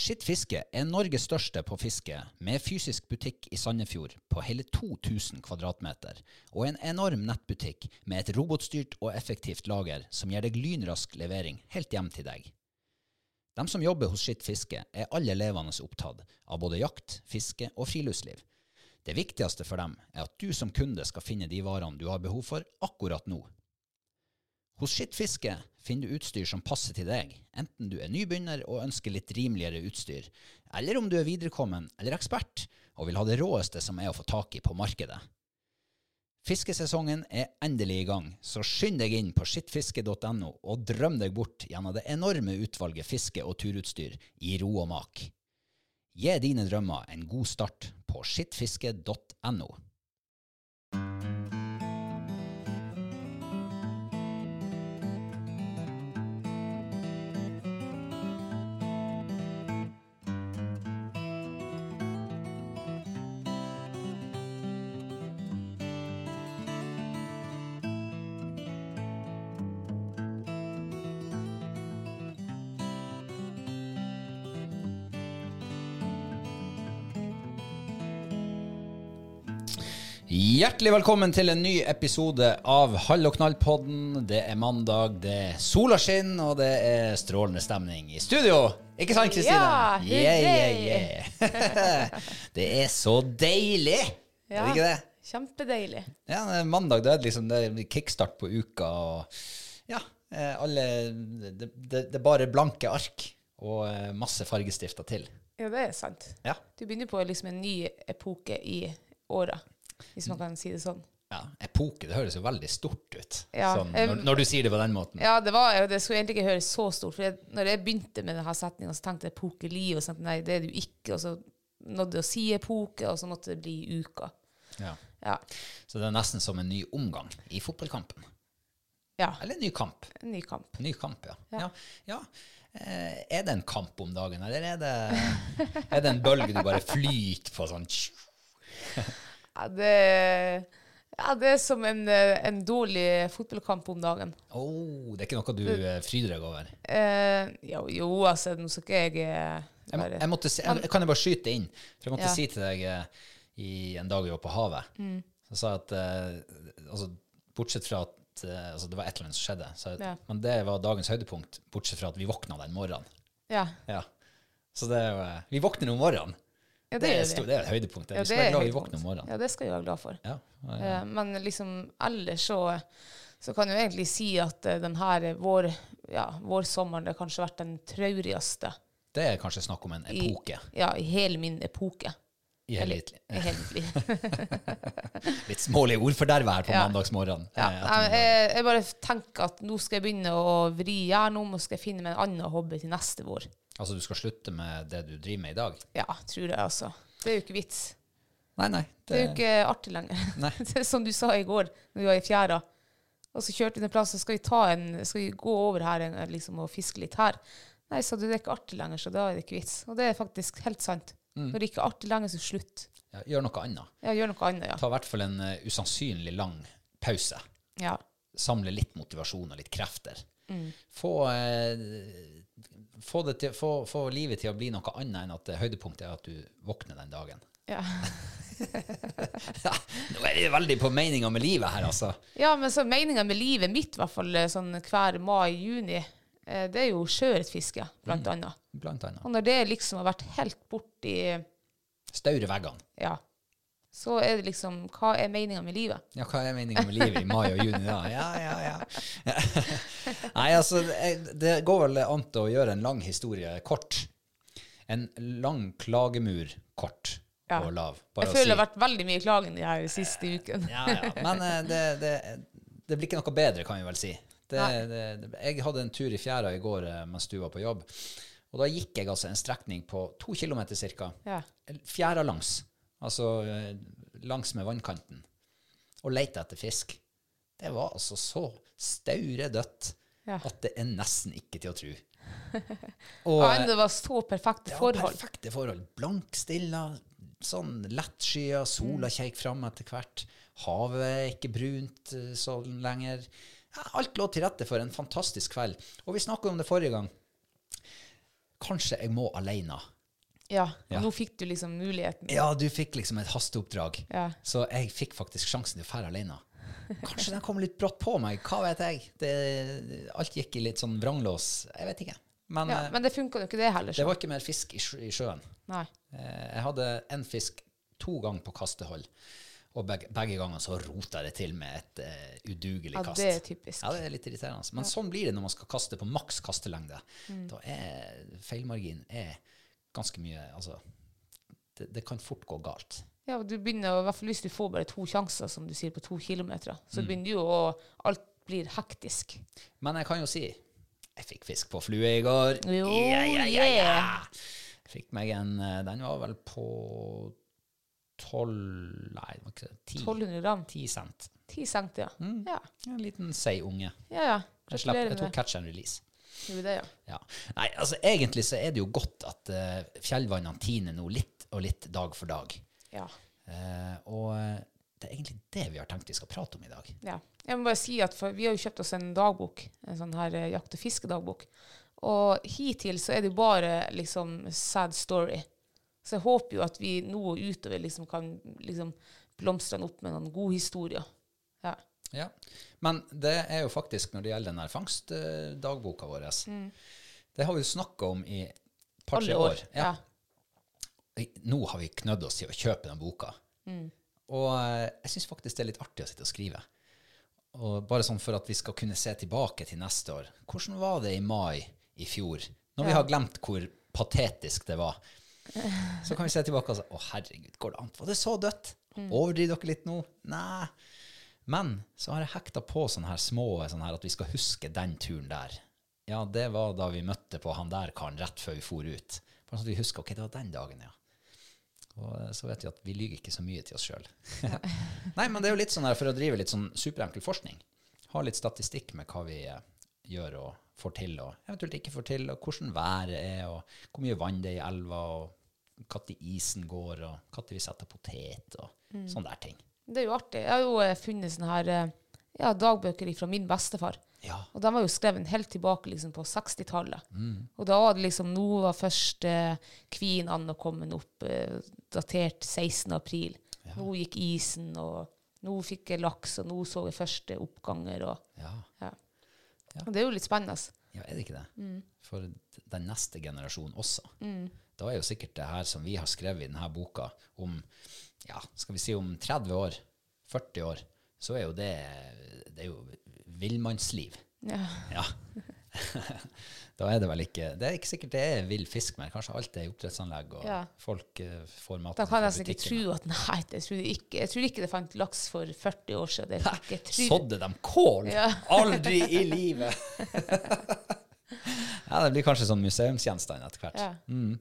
Skittfiske er Norges største på fiske, med fysisk butikk i Sandefjord på hele 2000 kvadratmeter, og en enorm nettbutikk med et robotstyrt og effektivt lager som gir deg lynrask levering helt hjem til deg. De som jobber hos Skittfiske, er alle levende opptatt av både jakt, fiske og friluftsliv. Det viktigste for dem er at du som kunde skal finne de varene du har behov for akkurat nå. Hos Skittfiske finner du utstyr som passer til deg, enten du er nybegynner og ønsker litt rimeligere utstyr, eller om du er viderekommen eller ekspert og vil ha det råeste som er å få tak i på markedet. Fiskesesongen er endelig i gang, så skynd deg inn på skittfiske.no og drøm deg bort gjennom det enorme utvalget fiske- og turutstyr i ro og mak. Gi dine drømmer en god start på skittfiske.no. Hjertelig velkommen til en ny episode av Hall og knall-podden. Det er mandag, det er sola og og det er strålende stemning i studio. Ikke sant, Kristina? Ja, yeah, yeah, yeah. det er så deilig! Er det ikke det? Kjempedeilig. Ja, mandag det er liksom det er kickstart på uka, og ja, eh, alle Det, det, det er bare blanke ark og eh, masse fargestifter til. Ja, det er sant. Ja. Du begynner på liksom en ny epoke i året, hvis man kan si det sånn. ja. Epoke, det høres jo veldig stort ut, Ja, sånn, når, når du sier det på den måten. Ja, det, var, det skulle egentlig ikke høres så stort. For jeg, når jeg begynte med denne setninga, så tenkte jeg epokeli, og så tenkte nei, det er du ikke. Og så nådde jeg å si epoke, og så måtte det bli uka. Ja. Ja. Så det er nesten som en ny omgang i fotballkampen. ja. Eller en ny kamp. En ny kamp. Ny kamp, ja. Ja. ja. ja. Eh, er det en kamp om dagen, eller er det, er det en bølge du bare flyter på sånn Ja, det, ja, det er som en, en dårlig fotballkamp om dagen. oh, Det er ikke noe du eh, fryder deg over? Eh, jo, jo, altså, nå skal ikke jeg eh, Jeg, jeg måtte jeg, kan jeg bare skyte inn? For jeg måtte Ja. si til deg eh, i en dag vi var på havet, Mm. så sa jeg at altså, Bortsett fra at altså, det var et eller annet som skjedde, så, Ja. men det var dagens høydepunkt, bortsett fra at vi våkna den morgenen. Ja, Ja. Så det Vi våkner om morgenen. Ja Det, det er, stor, det er et høydepunkt. Ja, vi skal være glad vi våkner om morgenen. Ja, det skal vi være glad for. Ja, ja. Eh, men liksom ellers så, så kan jeg egentlig si at eh, den vår, ja, vårsommeren det har kanskje vært den traurigste Det er kanskje snakk om en i, epoke ja, i hele min epoke. i hele i mitt liv. Litt smålig ordforderve her på Ja. mandagsmorgenen. Ja, Eh, jeg, jeg, jeg bare tenker at nå skal jeg begynne å vri hjernen om og skal jeg finne meg en annen hobby til neste vår. Altså, du skal slutte med det du driver med i dag? Ja, tror jeg altså. Det er jo ikke vits. Nei, nei. Det er jo ikke artig lenger. Nei. Det som du sa i går, når vi var i fjæra. Og så kjørte vi en plass, så skal vi, ta en, skal vi gå over her liksom, og fiske litt her. Nei, sa du, det er ikke artig lenger, så da er det ikke vits. Og det er faktisk helt sant. Mm. Når det ikke er artig lenger, så slutt. Ja, gjør noe annet. Ja, gjør noe annet, ja. Ta i hvert fall en uh, usannsynlig lang pause. ja. Samle litt motivasjon og litt krefter. Mm. Få, eh, få, det til, få, få livet til å bli noe annet enn at høydepunktet er at du våkner den dagen. Ja. Ja, nå er det veldig på meninga med livet her, altså. ja, men så meninga med livet mitt, i hvert fall eh, sånn hver mai-juni, eh, det er jo sjøørretfiske, blant Mm. Blant annet. Og når det liksom har vært helt borti Staure veggene. Ja. Så er det liksom Hva er meninga med livet? Ja, hva er meninga med livet i mai og juni da? Ja, ja, ja. Nei, altså, det- går vel an til å gjøre en lang historie kort. En lang klagemur kort Ja. og lav. Jeg å føler si. det har vært veldig mye klaging de her siste ukene. Ja, ja. Men eh, det, det, det blir ikke noe bedre, kan vi vel si. Det, jeg hadde en tur i fjæra i går eh, mens du var på jobb. Og da gikk jeg altså en strekning på to kilometer cirka. Ja. Fjæra langs. Altså eh, langs med vannkanten. Og leita etter fisk. Det var altså så stauredødt Ja. at det er nesten ikke til å tro. Og, Ja, det var så perfekte forhold. ja, var perfekte forhold. Blankstilla, sånn lettskya, sola Mm. kjekk fram etter hvert. Havet er ikke brunt sånn lenger. Ja, alt lå til rette for en fantastisk kveld. Og vi snakket om det forrige gang. Kanskje jeg må alene. Ja, Ja. nå fikk du liksom muligheten. Ja, du fikk liksom et hasteoppdrag. Ja. Så jeg fikk faktisk sjansen til å fære alene. Kanskje den kom litt brått på meg, hva vet jeg. Det, alt gikk i litt sånn vranglås. Jeg vet ikke. Men, Ja, eh, men det funka jo ikke, det heller. det var ikke mer fisk i, sjø, i sjøen. Nei. Eh, Jeg hadde en fisk to ganger på kastehold, og begge, begge ganger så rota det til med et uh, udugelig Ja, kast. det er typisk. Ja, det er litt irriterende. Men sånn blir det når man skal kaste på maks kastelengde. Mm. Da er feilmargin er ganske mye Altså, det, det kan fort gå galt. Ja, og du begynner, i hvert fall hvis du får bare to sjanser, som du sier, på to kilometer, Mm. så begynner jo å Alt blir hektisk. Men jeg kan jo si jeg fikk fisk på flue i går. Jo, ja, ja, ja, ja. yeah. Fikk meg en eh, Den var vel på tolv Nei, det var ikke det. Ti, 1200 gram. ti cent. 10 cent, ja. Mm. Ja, En liten seig unge. ja. ja. Jeg, slapp, jeg tok catch and release. Gjorde det, ja. Ja. Nei, altså egentlig så er det jo godt at uh, fjellvannene tiner nå litt og litt dag for dag. ja. Uh, og eh, det er egentlig det vi har tenkt vi skal prate om i dag. Ja. Jeg må bare si at Vi har jo kjøpt oss en dagbok, en sånn her uh, jakt- og fiskedagbok. Og hittil så er det jo bare liksom sad story. Så jeg håper jo at vi nå og utover liksom kan liksom blomstre den opp med noen gode historier. Ja. Ja. Men det er jo faktisk når det gjelder den fangstdagboka vår Det har vi jo snakka om i et par-tre Mm. År. år. Ja. Nå har vi knødd oss til å kjøpe den boka. Mm. Og eh, jeg syns faktisk det er litt artig å sitte og skrive. Og bare sånn for at vi skal kunne se tilbake til neste år. Hvordan var det i mai i fjor? Når vi har glemt hvor patetisk det var. Så kan vi se tilbake og si å herregud, går det an? Var det så dødt? Mm. Overdriver dere litt nå? Nei. Men så har jeg hekta på sånne her små sånne her at vi skal huske den turen der. Ja, det var da vi møtte på han der karen rett før vi for ut. Bare sånn at vi husker ok, det var den dagen, ja. Og eh, så vet vi at vi lyver ikke så mye til oss sjøl. Nei, men det er jo litt sånn her for å drive litt sånn superenkel forskning. Ha litt statistikk med hva vi eh, gjør og får til, og eventuelt ikke får til, og hvordan været er, og hvor mye vann det er i elva, og når isen går, og når vi setter potet, og sånne der ting. Det er jo artig. Jeg har jo eh, funnet sånne her eh, ja, dagbøker fra min bestefar. Ja. Og de var jo skrevet helt tilbake liksom, på 60-tallet. Mm. Og da var det liksom Nå var først eh, Kvien Anna kommet opp, eh, datert 16. april. Nå gikk isen, og nå fikk jeg laks, og nå så jeg første oppganger. Og, Ja. ja. og det er jo litt spennende. ja, er det ikke det? Mm. For den neste generasjonen også. Da er jo sikkert det her som vi har skrevet i denne boka, om ja, skal vi si om 30 år, 40 år, så er jo det, det er jo villmannsliv. Ja. Ja. da er det vel ikke Det er ikke sikkert det er vill fisk mer. Kanskje alt er oppdrettsanlegg, og Ja. folk uh, får mat Da kan jeg nesten ikke tro at Nei, det tror jeg ikke. Jeg tror ikke det fant laks for 40 år siden. Sådde de kål? Ja. Aldri i livet! ja, det blir kanskje sånn museumsgjenstand etter hvert. Ja. Mm.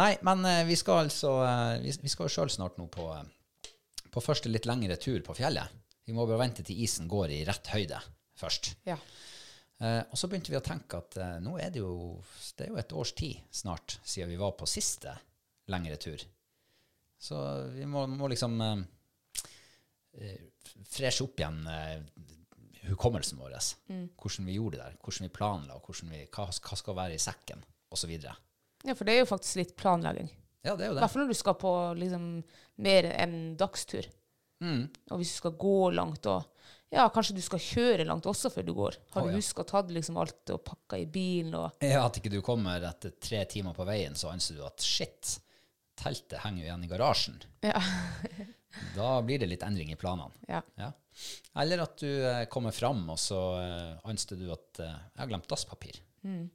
Nei, men eh, vi skal altså eh, Vi, vi skal jo sjøl snart nå på, eh, på første litt lengre tur på fjellet. Vi må bare vente til isen går i rett høyde. først. Ja. Eh, og så begynte vi å tenke at eh, nå er det jo det er jo et års tid snart siden vi var på siste lengre tur. Så vi må, må liksom eh, freshe opp igjen hukommelsen vår. Hvordan vi gjorde det der, hvordan vi planla, hvordan vi, hva, hva skal være i sekken, osv. Ja, ja, for det er jo faktisk litt planlegging. Ja, det er jo I hvert fall når du skal på liksom, mer enn dagstur. Mm. Og hvis du skal gå langt og Ja, kanskje du skal kjøre langt også før du går. Har oh, du ja. huska å ta liksom alt og pakka i bilen og Ja, At ikke du kommer etter tre timer på veien, så anser du at shit, teltet henger jo igjen i garasjen. Ja. Da blir det litt endring i planene. ja. Ja. Eller at du eh, kommer fram, og så eh, anser du at eh, jeg har glemt dasspapir. Det,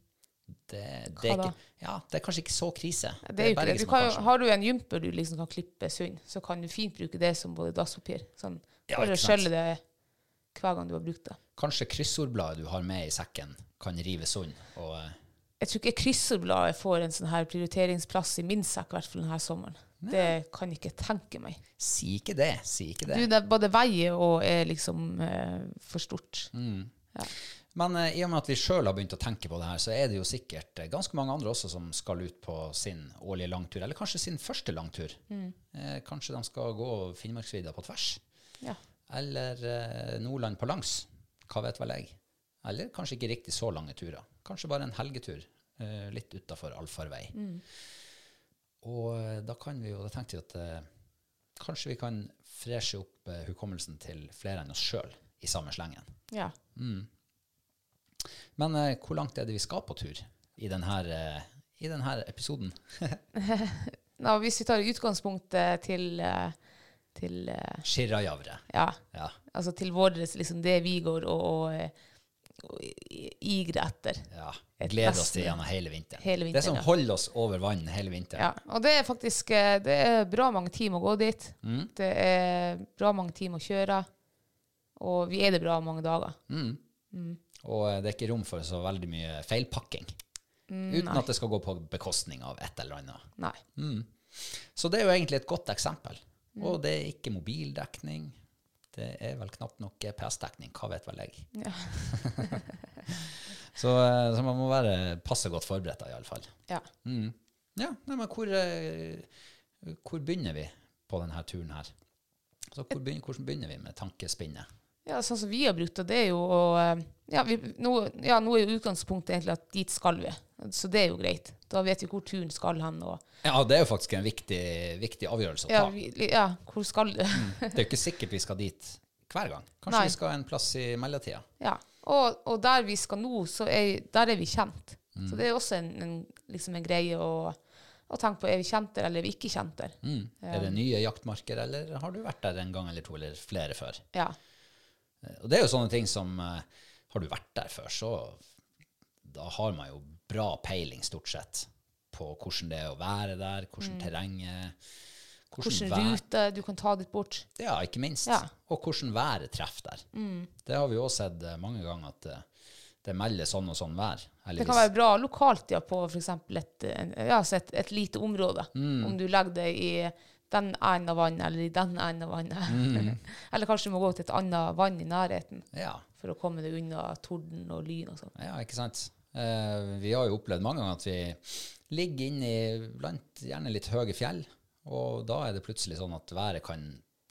det, er Mm. Da? ikke, ja, det er kanskje ikke så krise. Det er jo ikke det. Du kan, jo- har du en jumper du liksom kan klippe sund, så kan du fint bruke det som både dasspapir. Sånn, Ja, bare ikke sant. skjølle det hver gang du har brukt det. Kanskje kryssordbladet du har med i sekken, kan rive sund. Og, eh, Jeg tror ikke kryssordbladet får en sånn her prioriteringsplass i min sekk, i hvert fall denne sommeren. Det kan jeg ikke tenke meg. si ikke det. Si ikke det. Du, det både veier og er liksom eh, for stort. Mm. Men eh, i og med at vi sjøl har begynt å tenke på det her, så er det jo sikkert eh, ganske mange andre også som skal ut på sin årlige langtur, eller kanskje sin første langtur. Mm. Eh, kanskje de skal gå Finnmarksvidda på tvers. Ja. Eller eh, Nordland på langs. Hva vet vel jeg. Eller kanskje ikke riktig så lange turer. Kanskje bare en helgetur eh, litt utafor allfarvei. Og eh, da kan vi jo, da tenkte vi at eh, kanskje vi kan freshe opp eh, hukommelsen til flere enn oss sjøl i samme slengen. ja. Men eh, hvor langt er det vi skal på tur i denne, eh, i denne episoden? Nå, hvis vi tar utgangspunktet til, eh, til eh, Ja, Ja. altså til vår, liksom det vi går og, og, eh, og i- etter. ja. Gleder oss til gjennom hele vinteren. hele det som ja. holder oss over vann hele vinteren. Ja, og det er faktisk eh, det er bra mange timer å gå dit. Mm. Det er bra mange timer å kjøre. Og vi er det bra mange dager. Og eh, det er ikke rom for så veldig mye feilpakking. Uten nei. at det skal gå på bekostning av et eller annet. Nei. Så det er jo egentlig et godt eksempel. Og det er ikke mobildekning. Det er vel knapt nok GPS-dekning. Hva vet vel jeg. Ja. så, eh, så man må være passe godt forberedt, iallfall. Ja. Mm. Ja, nei, men hvor, eh, hvor begynner vi på denne turen her? Så hvor begynner, hvordan begynner vi med tankespinnet? Ja, sånn som vi har brukt det, det er jo å eh, ja, vi, nå, ja, nå er jo utgangspunktet egentlig at dit skal vi. Så det er jo greit. Da vet vi hvor turen skal hen. Og, Ja, det er jo faktisk en viktig, viktig avgjørelse å ta. ja, vi, ja, hvor skal du? Det er jo ikke sikkert vi skal dit hver gang. Kanskje Nei. vi skal en plass i mellomtida. Ja. Og, og der vi skal nå, så er, der er vi kjent. Mm. Så det er også en, en, liksom en greie å, å tenke på. Er vi kjent der, eller er vi ikke kjent der? Mm. Er det nye jaktmarker, eller har du vært der en gang eller to, eller flere før? Ja. Eh, Og det er jo sånne ting som eh, Har du vært der før, så da har man jo bra peiling, stort sett, på hvordan det er å være der, hvordan terrenget Hvilken vær- rute du kan ta ditt bort. Ja, ikke minst. Ja. Mm. Og hvordan været treffer der. Det har vi også sett eh, mange ganger, at det melder sånn og sånn vær. Heldigvis. Det kan være bra lokalt ja, på f.eks. Et, ja, et, et lite område. Mm. Om du legger det i den enden av vannet eller i den enden av vannet. Mm. eller kanskje du må gå til et annet vann i nærheten ja, for å komme deg unna torden og lyn og sånn. ja, ikke sant. Eh, vi har jo opplevd mange ganger at vi ligger inne i blant gjerne litt høye fjell, og da er det plutselig sånn at været kan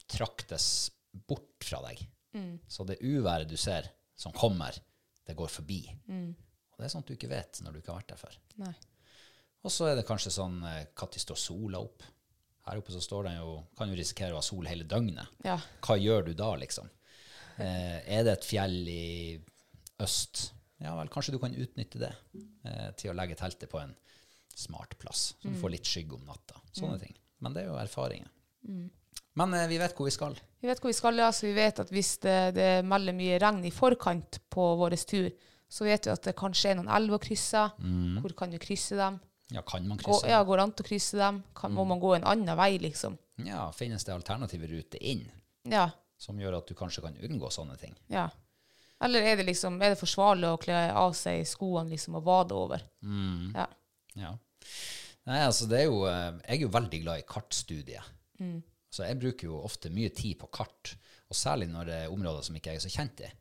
traktes bort fra deg. Mm. Så det uværet du ser som kommer, det går forbi. Og det er sånt du ikke vet når du ikke har vært der før. Og så er det kanskje sånn når står sola opp? Her oppe så står den jo, kan jo risikere å ha sol hele døgnet. Ja. Hva gjør du da, liksom? Eh, er det et fjell i øst? Ja vel, kanskje du kan utnytte det eh, til å legge teltet på en smart plass, så du får litt skygge om natta. Sånne ting. Men det er jo erfaringer. Men eh, vi vet hvor vi skal. Vi vet hvor vi skal, ja, så vi vet at hvis det, det melder mye regn i forkant på vår tur, så vet vi at det kanskje er noen elver å krysse. Hvor kan du krysse dem? Ja, kan man Gå, dem? ja, går det an å krysse dem? Kan, Må man gå en annen vei, liksom? Ja, finnes det alternative ruter inn Ja. som gjør at du kanskje kan unngå sånne ting? ja. Eller er det liksom, er det forsvarlig å kle av seg skoene liksom, og vade over? Ja. Ja. Nei, altså det er jo eh, Jeg er jo veldig glad i kartstudiet. Så jeg bruker jo ofte mye tid på kart, og særlig når det er områder som ikke jeg er så kjent i.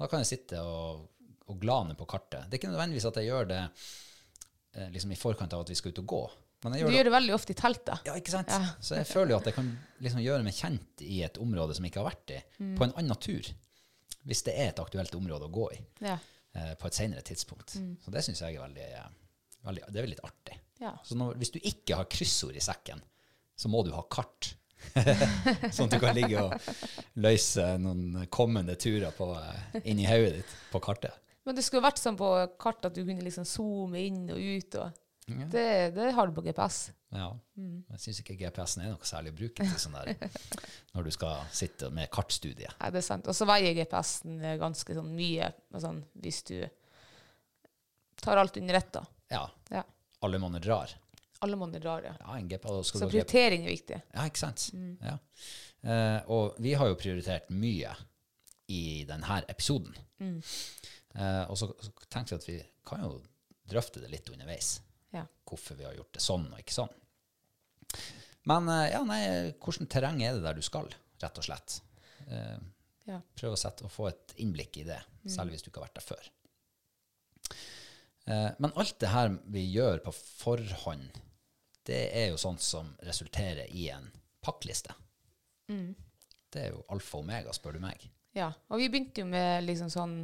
Da kan jeg sitte og, og glane på kartet. Det er ikke nødvendigvis at jeg gjør det liksom i forkant av at vi skal ut og gå. Men jeg Du gjør det gjør det veldig ofte i teltet. ja, ikke sant? Ja. Så jeg føler jo at jeg kan liksom gjøre meg kjent i et område som jeg ikke har vært i, Mm. på en annen tur. Hvis det er et aktuelt område å gå i Ja. eh, på et senere tidspunkt. Mm. Så det syns jeg er veldig, eh, veldig Det er litt artig. Ja. Så når, hvis du ikke har kryssord i sekken, så må du ha kart. sånn at du kan ligge og løse noen kommende turer på, eh, inn i hodet ditt på kartet. Men det skulle vært sånn på kart at du kunne liksom zoome inn og ut. Og det, det har du på GPS. Ja. Mm. Jeg syns ikke GPS-en er noe særlig å bruke til sånn der når du skal sitte med kartstudiet. Nei, det er sant. Og så veier GPS-en ganske sånn mye sånn, hvis du tar alt under ett. da. Ja. Ja. Alle monner drar. Alle måneder drar, ja. Ja, en GP, Så prioritering er viktig. Ja, ikke sant? Mm. Ja. Eh, og vi har jo prioritert mye i denne episoden. Mm. Eh, og så, så tenkte vi at vi kan jo drøfte det litt underveis. Ja. Hvorfor vi har gjort det sånn og ikke sånn. Men eh, ja, nei, hvordan terreng er det der du skal, rett og slett? Eh, Ja. prøv å sette, få et innblikk i det, Mm. hvis du ikke har vært der før. Eh, men alt det her vi gjør på forhånd, det er jo sånt som resulterer i en pakkliste. Mm. Det er jo alfa og omega, spør du meg. Ja. Og vi begynte jo med liksom sånn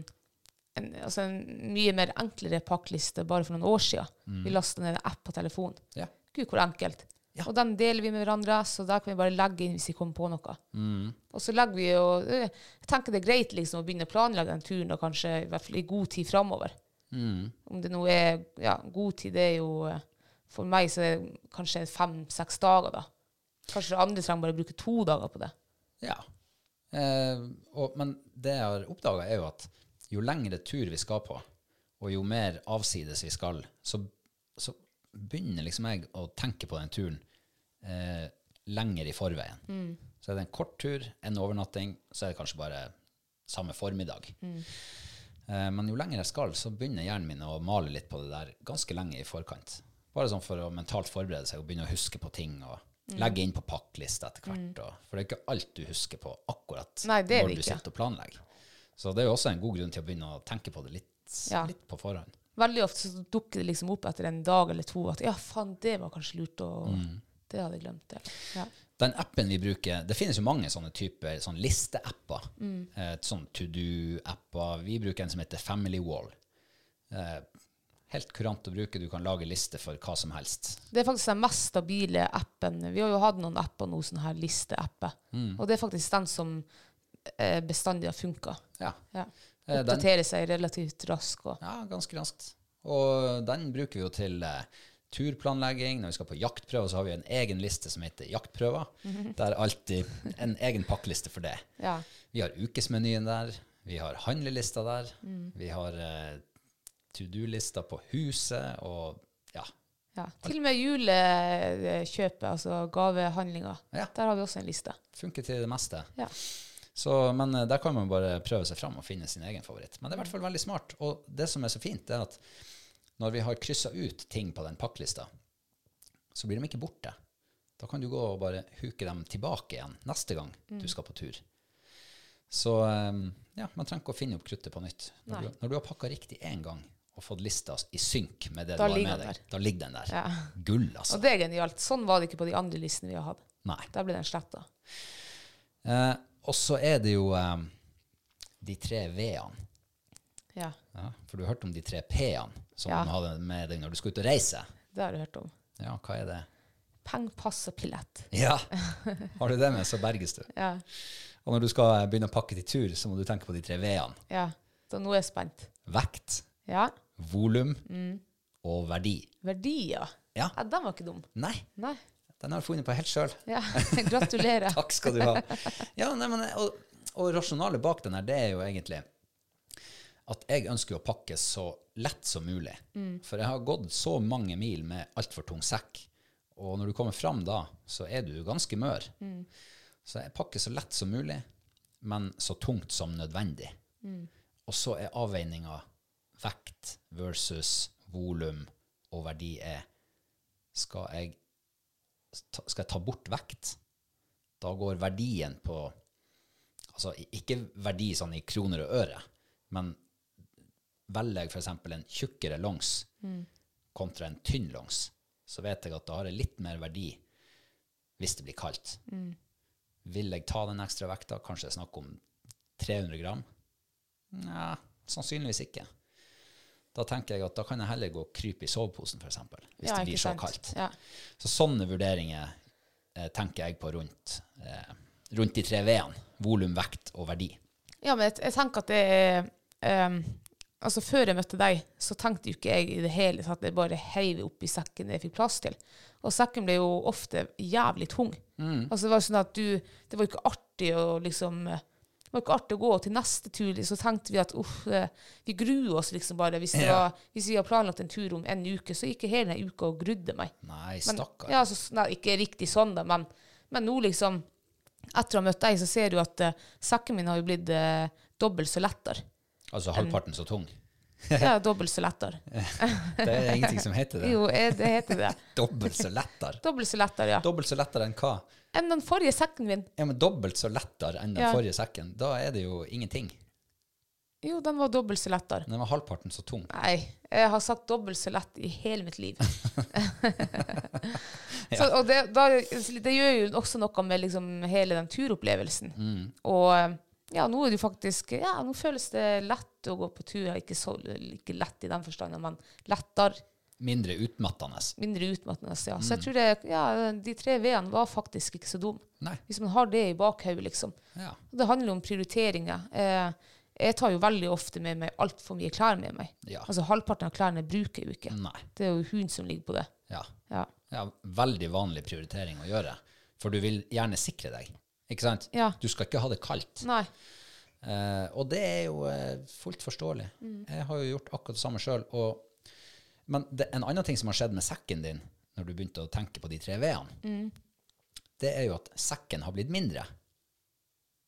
en, altså en mye mer enklere pakkliste bare for noen år siden. Vi lastet ned en app på telefonen. Ja. Gud, hvor enkelt. Ja. Og den deler vi med hverandre, så da kan vi bare legge inn hvis vi kommer på noe. Mm. Og så legger vi jo eh, Jeg tenker det er greit liksom å begynne å planlegge den turen, og kanskje i hvert fall i god tid framover. Mm. Om det nå er Ja, god tid, det er jo eh, For meg så er det kanskje fem-seks dager, da. Kanskje andre trenger bare å bruke to dager på det. Ja. Eh, og, men det jeg har oppdaga, er jo at jo lengre tur vi skal på, og jo mer avsides vi skal, så, så begynner liksom jeg å tenke på den turen eh, lenger i forveien. Så er det en kort tur, en overnatting, så er det kanskje bare samme formiddag. Eh, men jo lenger jeg skal, så begynner hjernen min å male litt på det der ganske lenge i forkant. Bare sånn for å mentalt forberede seg og begynne å huske på ting og legge inn på pakklista etter hvert. Og, for det er ikke alt du husker på akkurat Nei, når du sitter og planlegger. Så det er jo også en god grunn til å begynne å tenke på det litt, Ja. litt på forhånd. Veldig ofte så dukker det liksom opp etter en dag eller to at ja, faen, det var kanskje lurt å Det hadde jeg glemt. Ja. Ja. Den appen vi bruker, det finnes jo mange sånne typer sånn listeapper. Mm. Eh, sånn to do-apper. Vi bruker en som heter Family Wall. Eh, helt kurant å bruke. Du kan lage liste for hva som helst. Det er faktisk den mest stabile appen. Vi har jo hatt noen apper nå, sånne her listeapper. Og det er faktisk den som bestandig har funka. Ja. Ja. Eh, Oppdaterer seg relativt raskt. Ja, ganske raskt. Og den bruker vi jo til eh, turplanlegging. Når vi skal på jaktprøver, så har vi en egen liste som heter Jaktprøver. Det er alltid en egen pakkeliste for det. ja. Vi har ukesmenyen der. Vi har handlelista der. Vi har eh, to do-lista på huset og ja. ja. Til og med julekjøpet, altså gavehandlinga. Ja. Der har vi også en liste. Funker til det meste. Ja. Så, men eh, der kan man bare prøve seg fram og finne sin egen favoritt. Men det er i hvert fall veldig smart. Og det som er så fint, er at når vi har kryssa ut ting på den pakklista, så blir de ikke borte. Da kan du gå og bare huke dem tilbake igjen neste gang du skal på tur. Så eh, ja, man trenger ikke å finne opp kruttet på nytt. Når du, når du har pakka riktig én gang og fått lista i synk med det Da du har med deg, da ligger den der. Ja. Gull, altså. Og det er genialt. Sånn var det ikke på de andre listene vi har hatt. Nei. Der ble den sletta. Eh, og så er det jo eh, de tre V-ene. Ja, Ja, for du har hørt om de tre P-ene som Ja. man hadde med deg når du skal ut og reise. det har du hørt om. Ja, hva er det? Peng, pass og pillett. Ja, har du det med, så berges du. Ja. Og når du skal begynne å pakke til tur, så må du tenke på de tre V-ene. ja. Så nå er jeg spent. Vekt, Ja. volum og verdi. Verdi, Ja. Ja, den var ikke dum. Nei, Nei. Den har du funnet på helt sjøl. Ja. Gratulerer. Takk skal du ha. Ja, nei, men, og, og rasjonalet bak den her, det er jo egentlig at jeg ønsker å pakke så lett som mulig. For jeg har gått så mange mil med altfor tung sekk. Og når du kommer fram da, så er du ganske mør. Så jeg pakker så lett som mulig, men så tungt som nødvendig. Og så er avveininga vekt versus volum og verdi er skal jeg, skal jeg ta bort vekt? Da går verdien på Altså ikke verdi sånn i kroner og øre, Men velger jeg f.eks. en tjukkere longs kontra en tynn longs, så vet jeg at da har jeg litt mer verdi hvis det blir kaldt. Vil jeg ta den ekstra vekta, kanskje snakk om 300 gram? Nja, sannsynligvis ikke. Da tenker jeg at da kan jeg heller gå og krype i soveposen, f.eks. Hvis Ja, det blir så kaldt. Ja. Så sånne vurderinger eh, tenker jeg på rundt, eh, rundt de tre V-ene. Volum, vekt og verdi. Ja, men jeg, jeg tenker at det er um, Altså, før jeg møtte deg, så tenkte jo ikke jeg i det hele tatt Jeg bare heiv oppi sekken det jeg fikk plass til. Og sekken ble jo ofte jævlig tung. Altså, det var sånn at du Det var jo ikke artig å liksom eh, var ikke artig å gå Og til neste tur. Så tenkte vi at uff, eh, vi gruer oss liksom bare. Hvis, var, hvis vi har planlagt en tur om en uke, så gikk jeg hele den uka og grudde meg. Nei, stakkar. ja, altså, nei, ikke riktig sånn, da, men, men nå liksom Etter å ha møtt deg, så ser du at uh, sekken min har jo blitt uh, dobbelt så lettere. Altså halvparten så tung. Ja, dobbelt så lettere. Det er ingenting som heter det. Jo, det heter det. Dobbelt så lettere. Dobbelt så lettere, ja. Dobbelt så lettere enn hva? Enn den forrige sekken min. Ja, men dobbelt så lettere enn den Ja. forrige sekken. Da er det jo ingenting. Jo, den var dobbelt så lettere. Den var halvparten så tung. Nei, jeg har sagt dobbelt så lett i hele mitt liv. så, og det, da, det gjør jo også noe med liksom hele den turopplevelsen. Og ja, nå er det faktisk Ja, nå føles det lett å gå på tur. Ikke, så, ikke lett i den forstand, men lettere. Mindre utmattende. Mindre utmattende. Ja. Så jeg tror det, ja, de tre V-ene var faktisk ikke så dumme. Nei. Hvis man har det i bakhodet, liksom. Ja. Det handler om prioriteringer. Eh, jeg tar jo veldig ofte med meg altfor mye klær med meg. Ja. Altså Halvparten av klærne bruker jeg jo ikke. Nei. Det er jo hun som ligger på det. Ja. Ja. ja. Veldig vanlig prioritering å gjøre. For du vil gjerne sikre deg. Ikke sant? Ja. Du skal ikke ha det kaldt. Nei. Eh, og det er jo eh, fullt forståelig. Jeg har jo gjort akkurat det samme sjøl. Men det, en annen ting som har skjedd med sekken din når du begynte å tenke på de tre V-ene, det er jo at sekken har blitt mindre.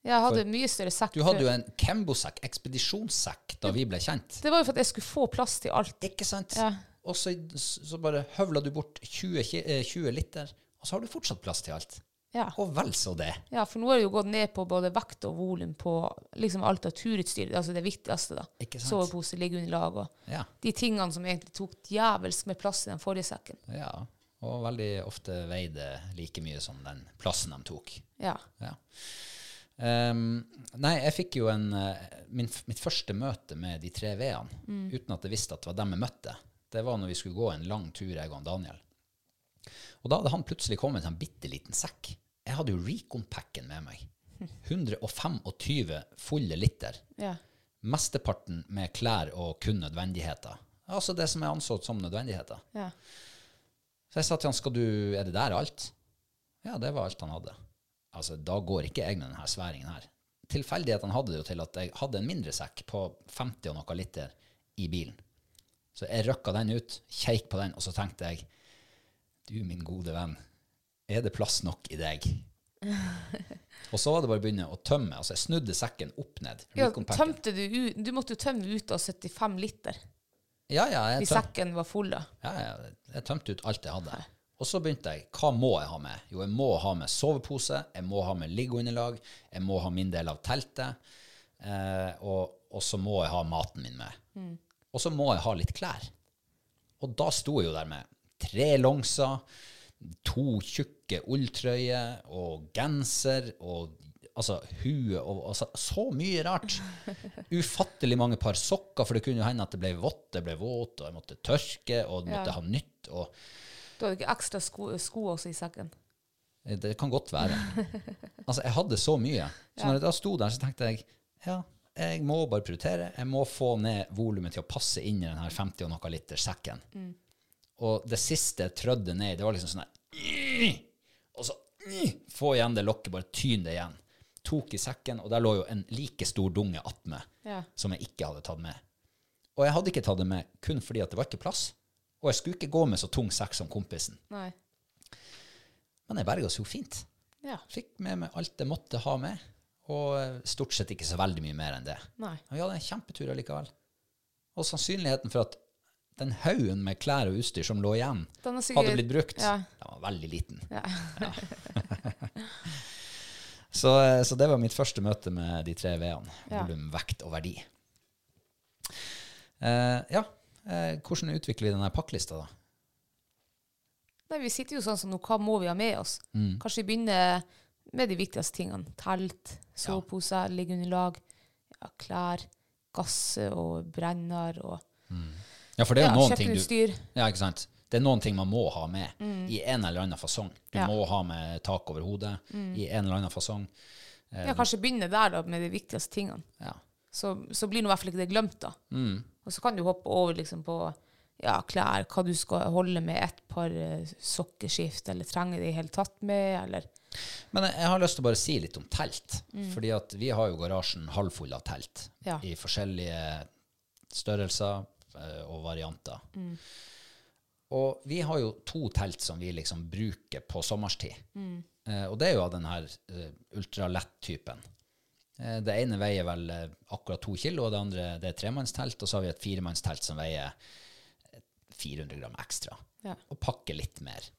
Jeg hadde mye større sekk. Du hadde jo en Kembo-sekk, ekspedisjonssekk, da vi ble kjent. Det var jo for at jeg skulle få plass til alt. Ikke sant? Ja. Og så, så bare høvla du bort 20, eh, 20 liter, og så har du fortsatt plass til alt. Ja. Og vel så det. ja, for nå er det jo gått ned på både vekt og volum på liksom alt av turutstyr. Altså det viktigste, da. Ikke sant? Sovepose, liggeunderlag og Ja. de tingene som egentlig tok djevelsk med plass i den forrige sekken. ja. Og veldig ofte veide like mye som den plassen de tok. Ja. Ja. Um, nei, jeg fikk jo en eh, min, Mitt første møte med de tre V-ene, uten at jeg visste at det var dem jeg møtte, det var når vi skulle gå en lang tur, jeg og Daniel. Og da hadde han plutselig kommet med en bitte liten sekk. Jeg hadde jo Recon-packen med meg. 125 fulle liter. ja. Mesteparten med klær og kun nødvendigheter. Altså det som er ansett som nødvendigheter. ja. Så jeg sa til han, skal du, er det der alt? Ja, det var alt han hadde. Altså, da går ikke jeg med denne sværingen her. Tilfeldighetene hadde det jo til at jeg hadde en mindre sekk på 50 og noe liter i bilen. Så jeg røkka den ut, keik på den, og så tenkte jeg, du min gode venn, er det plass nok i deg? og så var det bare å begynne å tømme. Altså, jeg snudde sekken opp ned. ja tømte du ut Du måtte jo tømme ut av 75 liter Ja, ja, jeg hvis sekken var full. da. Ja, ja, jeg tømte ut alt jeg hadde. Og så begynte jeg, hva må jeg ha med? Jo, jeg må ha med sovepose, jeg må ha med liggeunderlag, jeg må ha min del av teltet, eh, og, og så må jeg ha maten min med. Og så må jeg ha litt klær. Og da sto jeg jo der med tre longser, to tjukke ulltrøyer og genser og altså hue og altså, så mye rart. Ufattelig mange par sokker, for det kunne jo hende at det ble vått, det ble våt, og jeg måtte tørke og måtte Ja. ha nytt. og Du hadde ikke ekstra sko, sko også i sekken. Det kan godt være. Altså, jeg hadde så mye. Så når jeg da sto der, så tenkte jeg ja, jeg må bare prioritere. Jeg må få ned volumet til å passe inn i denne 50 og noe liter sekken. Og det siste jeg trødde ned det var liksom sånn her Og så få igjen det lokket, bare tyn det igjen. Tok i sekken, og der lå jo en like stor dunge attmed Ja. som jeg ikke hadde tatt med. Og jeg hadde ikke tatt det med kun fordi at det var ikke plass. Og jeg skulle ikke gå med så tung sekk som kompisen. Nei. Men jeg berga oss jo fint. Ja. Fikk med meg alt jeg måtte ha med, og eh, stort sett ikke så veldig mye mer enn det. Nei. Og vi hadde en kjempetur allikevel. Og sannsynligheten for at den haugen med klær og utstyr som lå igjen, er sikkert- hadde blitt brukt, Ja. den var veldig liten. Ja. Så, eh, så det var mitt første møte med de tre V-ene. Ja. Volum, vekt og verdi. Eh, ja, eh, hvordan utvikler vi denne pakkelista, da? Nei, vi sitter jo sånn som nå, hva må vi ha med oss? Mm. Kanskje vi begynner med de viktigste tingene. Telt, soveposer, liggeunderlag, ja, klær, gass og brenner og Ja, for det er ja, noen ting du. Ja, ikke sant? Det er noen ting man må ha med i en eller annen fasong. Du Ja. må ha med tak over hodet i en eller annen fasong. Ja, kanskje begynne der da, med de viktigste tingene. Ja. Så, så blir nå i hvert fall ikke det glemt, da. Og så kan du hoppe over liksom på ja, klær, hva du skal holde med ett par eh, sokkeskift, eller trenger det i hele tatt med, eller Men jeg, jeg har lyst til å bare si litt om telt. Fordi at vi har jo garasjen halvfull av telt Ja. i forskjellige størrelser og varianter. Og vi har jo to telt som vi liksom bruker på sommerstid. Eh, og det er jo av denne her eh, ultralett-typen. Eh, det ene veier vel uh, akkurat to kilo, og det andre det er tremannstelt. Og så har vi et firemannstelt som veier eh, 400 gram ekstra. Ja. Og pakker litt mer.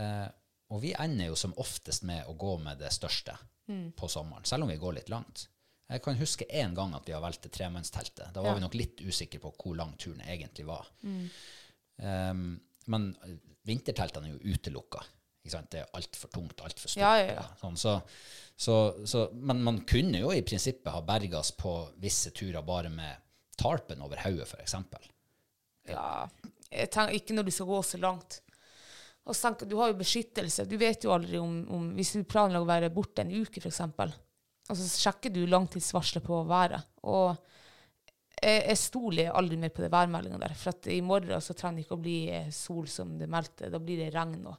Eh, og vi ender jo som oftest med å gå med det største på sommeren, selv om vi går litt langt. Jeg kan huske én gang at vi har valgt det tremannsteltet. Da var Ja. vi nok litt usikre på hvor lang turen egentlig var. Um, men eh, vinterteltene er jo utelukka. Det er altfor tungt, altfor stort. Ja, ja, ja. Sånn, så, så, så, men man kunne jo i prinsippet ha bergas på visse turer bare med tarpen over hodet, f.eks. Ja, tenker ikke når du skal gå så langt. Tenker, Du har jo beskyttelse. Du vet jo aldri om, om Hvis du planlegger å være borte en uke, f.eks., og så sjekker du langtidsvarselet på været. Og jeg, jeg stoler aldri mer på det værmeldinga der. For i morgen så trenger det ikke å bli eh, sol som det meldte. Da blir det regn. Og.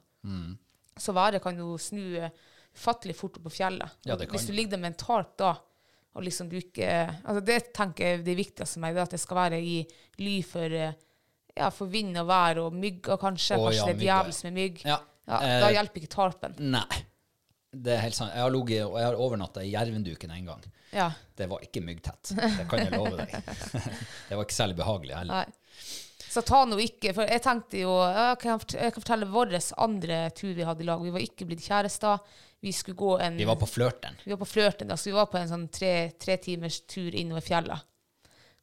Så været kan jo snu eh, ufattelig fort opp på fjellet. Ja, det kan Hvis du ligger der med en tarp da, og liksom du ikke altså Det tenker jeg det viktigste for meg, det at det skal være i ly for, eh, ja, for vind og vær og mygger, kanskje. Å, kanskje ja, det er djevelsk med mygg. Ja, Ja, eh, da hjelper ikke tarpen. Nei. Det er helt sant. Jeg har ligget og jeg har overnatta i Jervenduken en gang. Ja. Det var ikke myggtett. Det kan jeg love deg. det var ikke særlig behagelig heller. Nei. Så ta nå ikke For jeg tenkte jo jeg, kan fortelle vår andre tur vi hadde i lag. Vi var ikke blitt kjærester. Vi skulle gå en Vi var på flørten. Vi var på flørten, da, så vi var på en sånn tre, tre timers tur innover fjellet.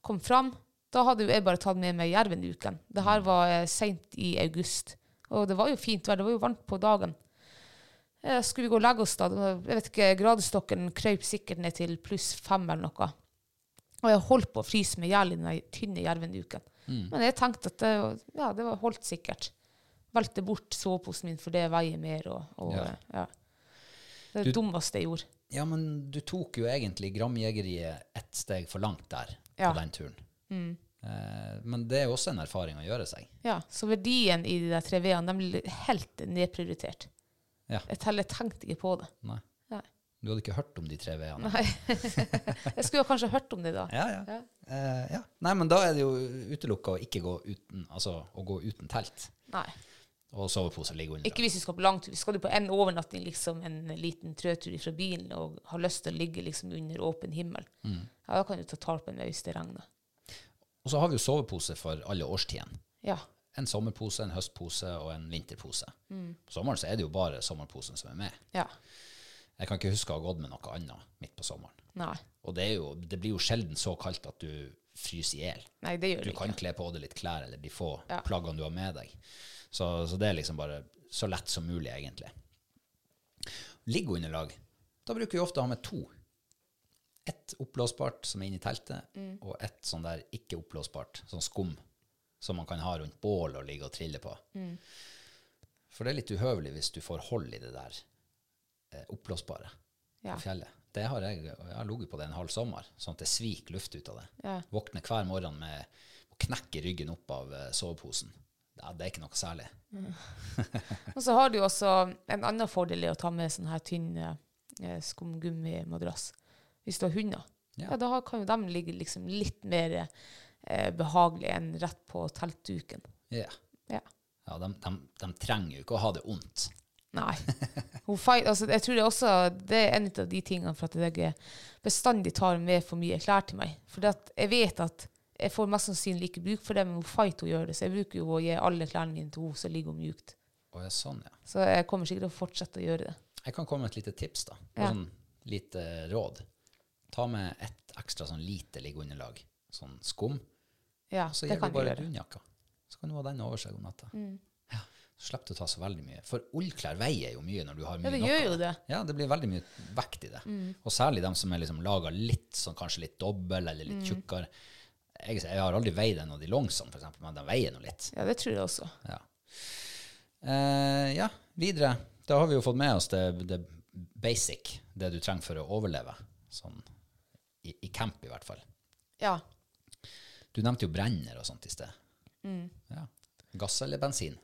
Kom fram. Da hadde jo jeg bare tatt med meg Jervenduken. Det her var eh, seint i august. Og det var jo fint vær. Det var jo varmt på dagen. Eh, skulle vi gå og legge oss, da? Jeg vet ikke, Gradestokken krøp sikkert ned til pluss fem eller noe. Og jeg holdt på å fryse meg i hjel i den tynne jervenduken. Men jeg tenkte at det, ja, det var holdt sikkert. Valgte bort soveposen min for det veier mer. Og, og Ja. ja. ja. Det er det dummeste jeg gjorde. Ja, men du tok jo egentlig Gramjegeriet ett steg for langt der på den turen. Eh, men det er også en erfaring å gjøre seg. Ja, så verdien i de tre V-ene de helt nedprioritert. Ja. Jeg teller tenkte ikke på det. Nei. Nei. Du hadde ikke hørt om de tre V-ene? Nei. jeg skulle jo kanskje hørt om det da. Ja, ja. Ja. Uh, ja. Nei, men da er det jo utelukka å ikke gå uten, altså, å gå uten telt. Nei. Og sovepose ligger under. Ikke hvis vi skal på langtur. Skal du på en overnatting, liksom en liten trøtur fra bilen, og har lyst til å ligge liksom under åpen himmel, Mm. ja, da kan du ta tarpen hvis det regner. Og så har vi jo sovepose for alle årstidene. Ja. En sommerpose, en høstpose og en vinterpose. På sommeren så er det jo bare sommerposen som er med. Ja. Jeg kan ikke huske å ha gått med noe annet midt på sommeren. Nei. Og det, jo, det blir jo sjelden så kaldt at du fryser i hjel. Du kan ikke. kle på deg litt klær eller de få Ja. plaggene du har med deg. Så, så det er liksom bare så lett som mulig, egentlig. Liggeunderlag. Da bruker vi ofte å ha med to. Ett oppblåsbart som er inne i teltet, Mm. og ett sånn der ikke oppblåsbart, sånn skum, som man kan ha rundt bål og ligge og trille på. Mm. For det er litt uhøvelig hvis du får hold i det der eh, oppblåsbare Ja. på fjellet. Det har jeg, jeg har ligget på det en halv sommer, sånn at det sviker luft ut av det. Ja. Våkner hver morgen med å knekke ryggen opp av eh, soveposen. Ja, det er ikke noe særlig. Og så har du også en annen fordel i å ta med sånn her tynn eh, skumgummimadrass. Hvis du har hunder. Ja. Ja. da har- kan jo de ligge liksom litt mer eh, behagelig enn rett på teltduken. Ja. Ja. Ja, de, de, de trenger jo ikke å ha det ondt. Nei. Fight, altså, jeg tror det også det er en av de tingene for at jeg bestandig tar med for mye klær til meg. For jeg vet at jeg får mest sannsynlig ikke bruk for det, men hun fight hun gjør det. Så jeg bruker jo å gi alle klærne mine til henne, så ligger hun mjukt. Oh, ja, sånn, ja. Så jeg kommer sikkert til å fortsette å gjøre det. Jeg kan komme med et lite tips, da. Ja. Sånn lite råd. Ta med ett ekstra sånn lite liggeunderlag. Sånn skum. Ja, Så det gir du bare dunjakka. Så kan du ha den over seg om natta. Mm. Ja, så slipper du å ta så veldig mye. For ullklær veier jo mye når du har mye Ja, det nok gjør jo det. Mm. Ja, det blir veldig mye vekt i det. Og særlig de som er liksom laga litt sånn kanskje litt dobbel eller Mm. litt tjukkere. Jeg, jeg har aldri veid en av de longsene, eksempel, men de veier nå litt. Ja, det tror jeg også. Ja. Eh, ja, videre. Da har vi jo fått med oss det, det basic, det du trenger for å overleve. Sånn i, i camp, i hvert fall. Ja. Du nevnte jo brenner og sånt i sted. Mm. Ja. Gass eller bensin?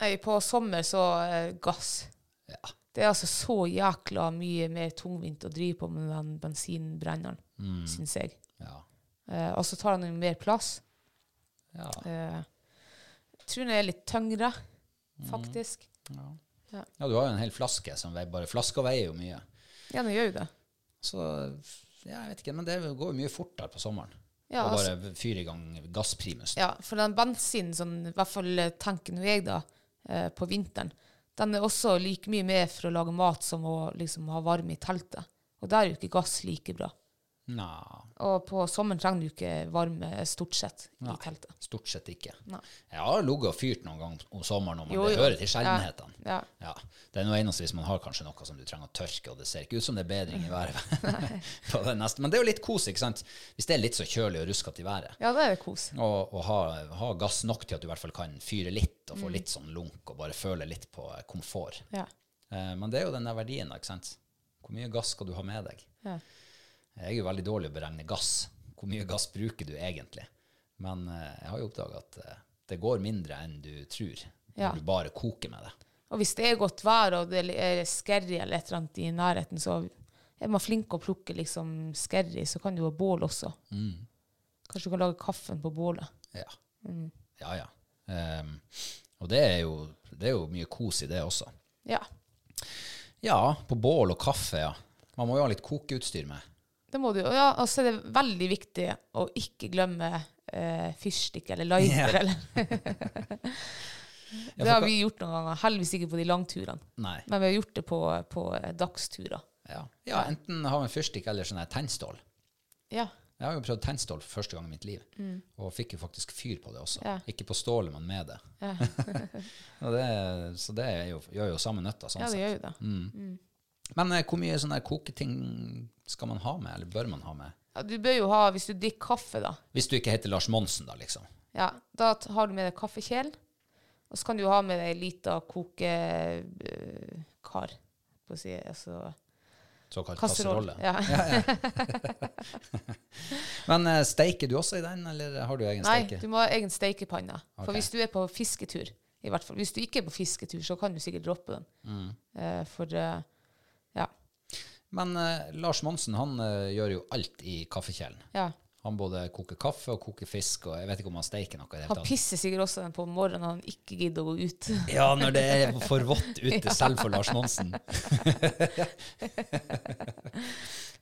Nei, på sommer så uh, gass. Ja. Det er altså så jækla mye mer tungvint å drive på med den bensinbrenneren, Mm. syns jeg. Ja. Uh, og så tar den jo mer plass. ja. Uh, jeg tror den er litt tyngre, faktisk. ja. Ja. Ja, du har jo en hel flaske som veier bare Flaska veier jo mye. Ja, den gjør jo det. Så ja, jeg vet ikke, men det går jo mye fortere på sommeren. Ja, å altså, bare fyre i gang gassprimusen. ja, for den bensinen, sånn, i hvert fall tanken tenker nå jeg da, eh, på vinteren, den er også like mye med for å lage mat som å liksom ha varme i teltet. Og der er jo ikke gass like bra. Nei, Og på sommeren trenger du ikke varme stort sett i Nei. teltet. stort sett ikke. Nei. Jeg har ligget og fyrt noen gang om sommeren, Jo, det hører til sjeldenhetene. Ja. Ja, Det er noe eneste hvis man har kanskje noe som du trenger å tørke, og det ser ikke ut som det er bedring i været. Men det er jo litt kos, ikke sant? Hvis det er litt så kjølig og ruskete i været. ja, det er kos. Og, og ha, ha gass nok til at du i hvert fall kan fyre litt, og få litt sånn lunk, og bare føle litt på eh, komfort. Ja. Eh, men det er jo den der verdien, ikke sant? Hvor mye gass skal du ha med deg? Ja. Jeg er jo veldig dårlig å beregne gass. Hvor mye gass bruker du egentlig? Men eh, jeg har jo oppdaga at eh, det går mindre enn du tror, når Ja. du bare koker med det. Og hvis det er godt vær, og det er skerry eller et eller annet i nærheten, så er man flink å plukke liksom skerry, så kan du ha bål også. Kanskje du kan lage kaffen på bålet. Ja, Mm. ja. ja. Um, og det er, jo, det er jo mye kos i det også. Ja, Ja, på bål og kaffe, ja. Man må jo ha litt kokeutstyr med. Det må du. jo. ja, og så er det veldig viktig å ikke glemme eh, fyrstikk eller lighter. Yeah. Eller. Det har vi gjort noen ganger. Heldigvis ikke på de langturene. Nei. Men vi har gjort det på, på dagsturer. Ja. ja, enten ha vi fyrstikk eller sånn tennstål. Ja. Jeg har jo prøvd tennstål for første gang i mitt liv, og fikk jo faktisk fyr på det også. Mm. Ja. Ikke på stålet, men med det. Ja. Og det så det er jo, gjør jo samme nøtta, sånn ja, det sett. gjør jo det. Men eh, hvor mye sånne koketing skal man ha med, eller bør man ha med? Ja, du bør jo ha, hvis du drikker kaffe, da, Hvis du ikke heter Lars Monsen, da, liksom. ja, da har du med deg kaffekjelen. Og så kan du ha med deg ei lita kokekar. På å si, altså Såkalt kasseroll. kasserolle. Ja. ja, ja. Men eh, steiker du også i den, eller har du egen Nei, steike? du må ha egen steikepanne. For hvis du er på fisketur, i hvert fall. Hvis du ikke er på fisketur, så kan du sikkert droppe den. Mm. Uh, for eh, ja. Men eh, Lars Monsen han eh, gjør jo alt i kaffekjelen. ja. Han både koker kaffe og koker fisk, og jeg vet ikke om han steiker noe i det hele Han tatt. pisser sikkert også på morgenen når han ikke gidder å gå ut. Ja, når det er for vått ute, selv for Lars Monsen.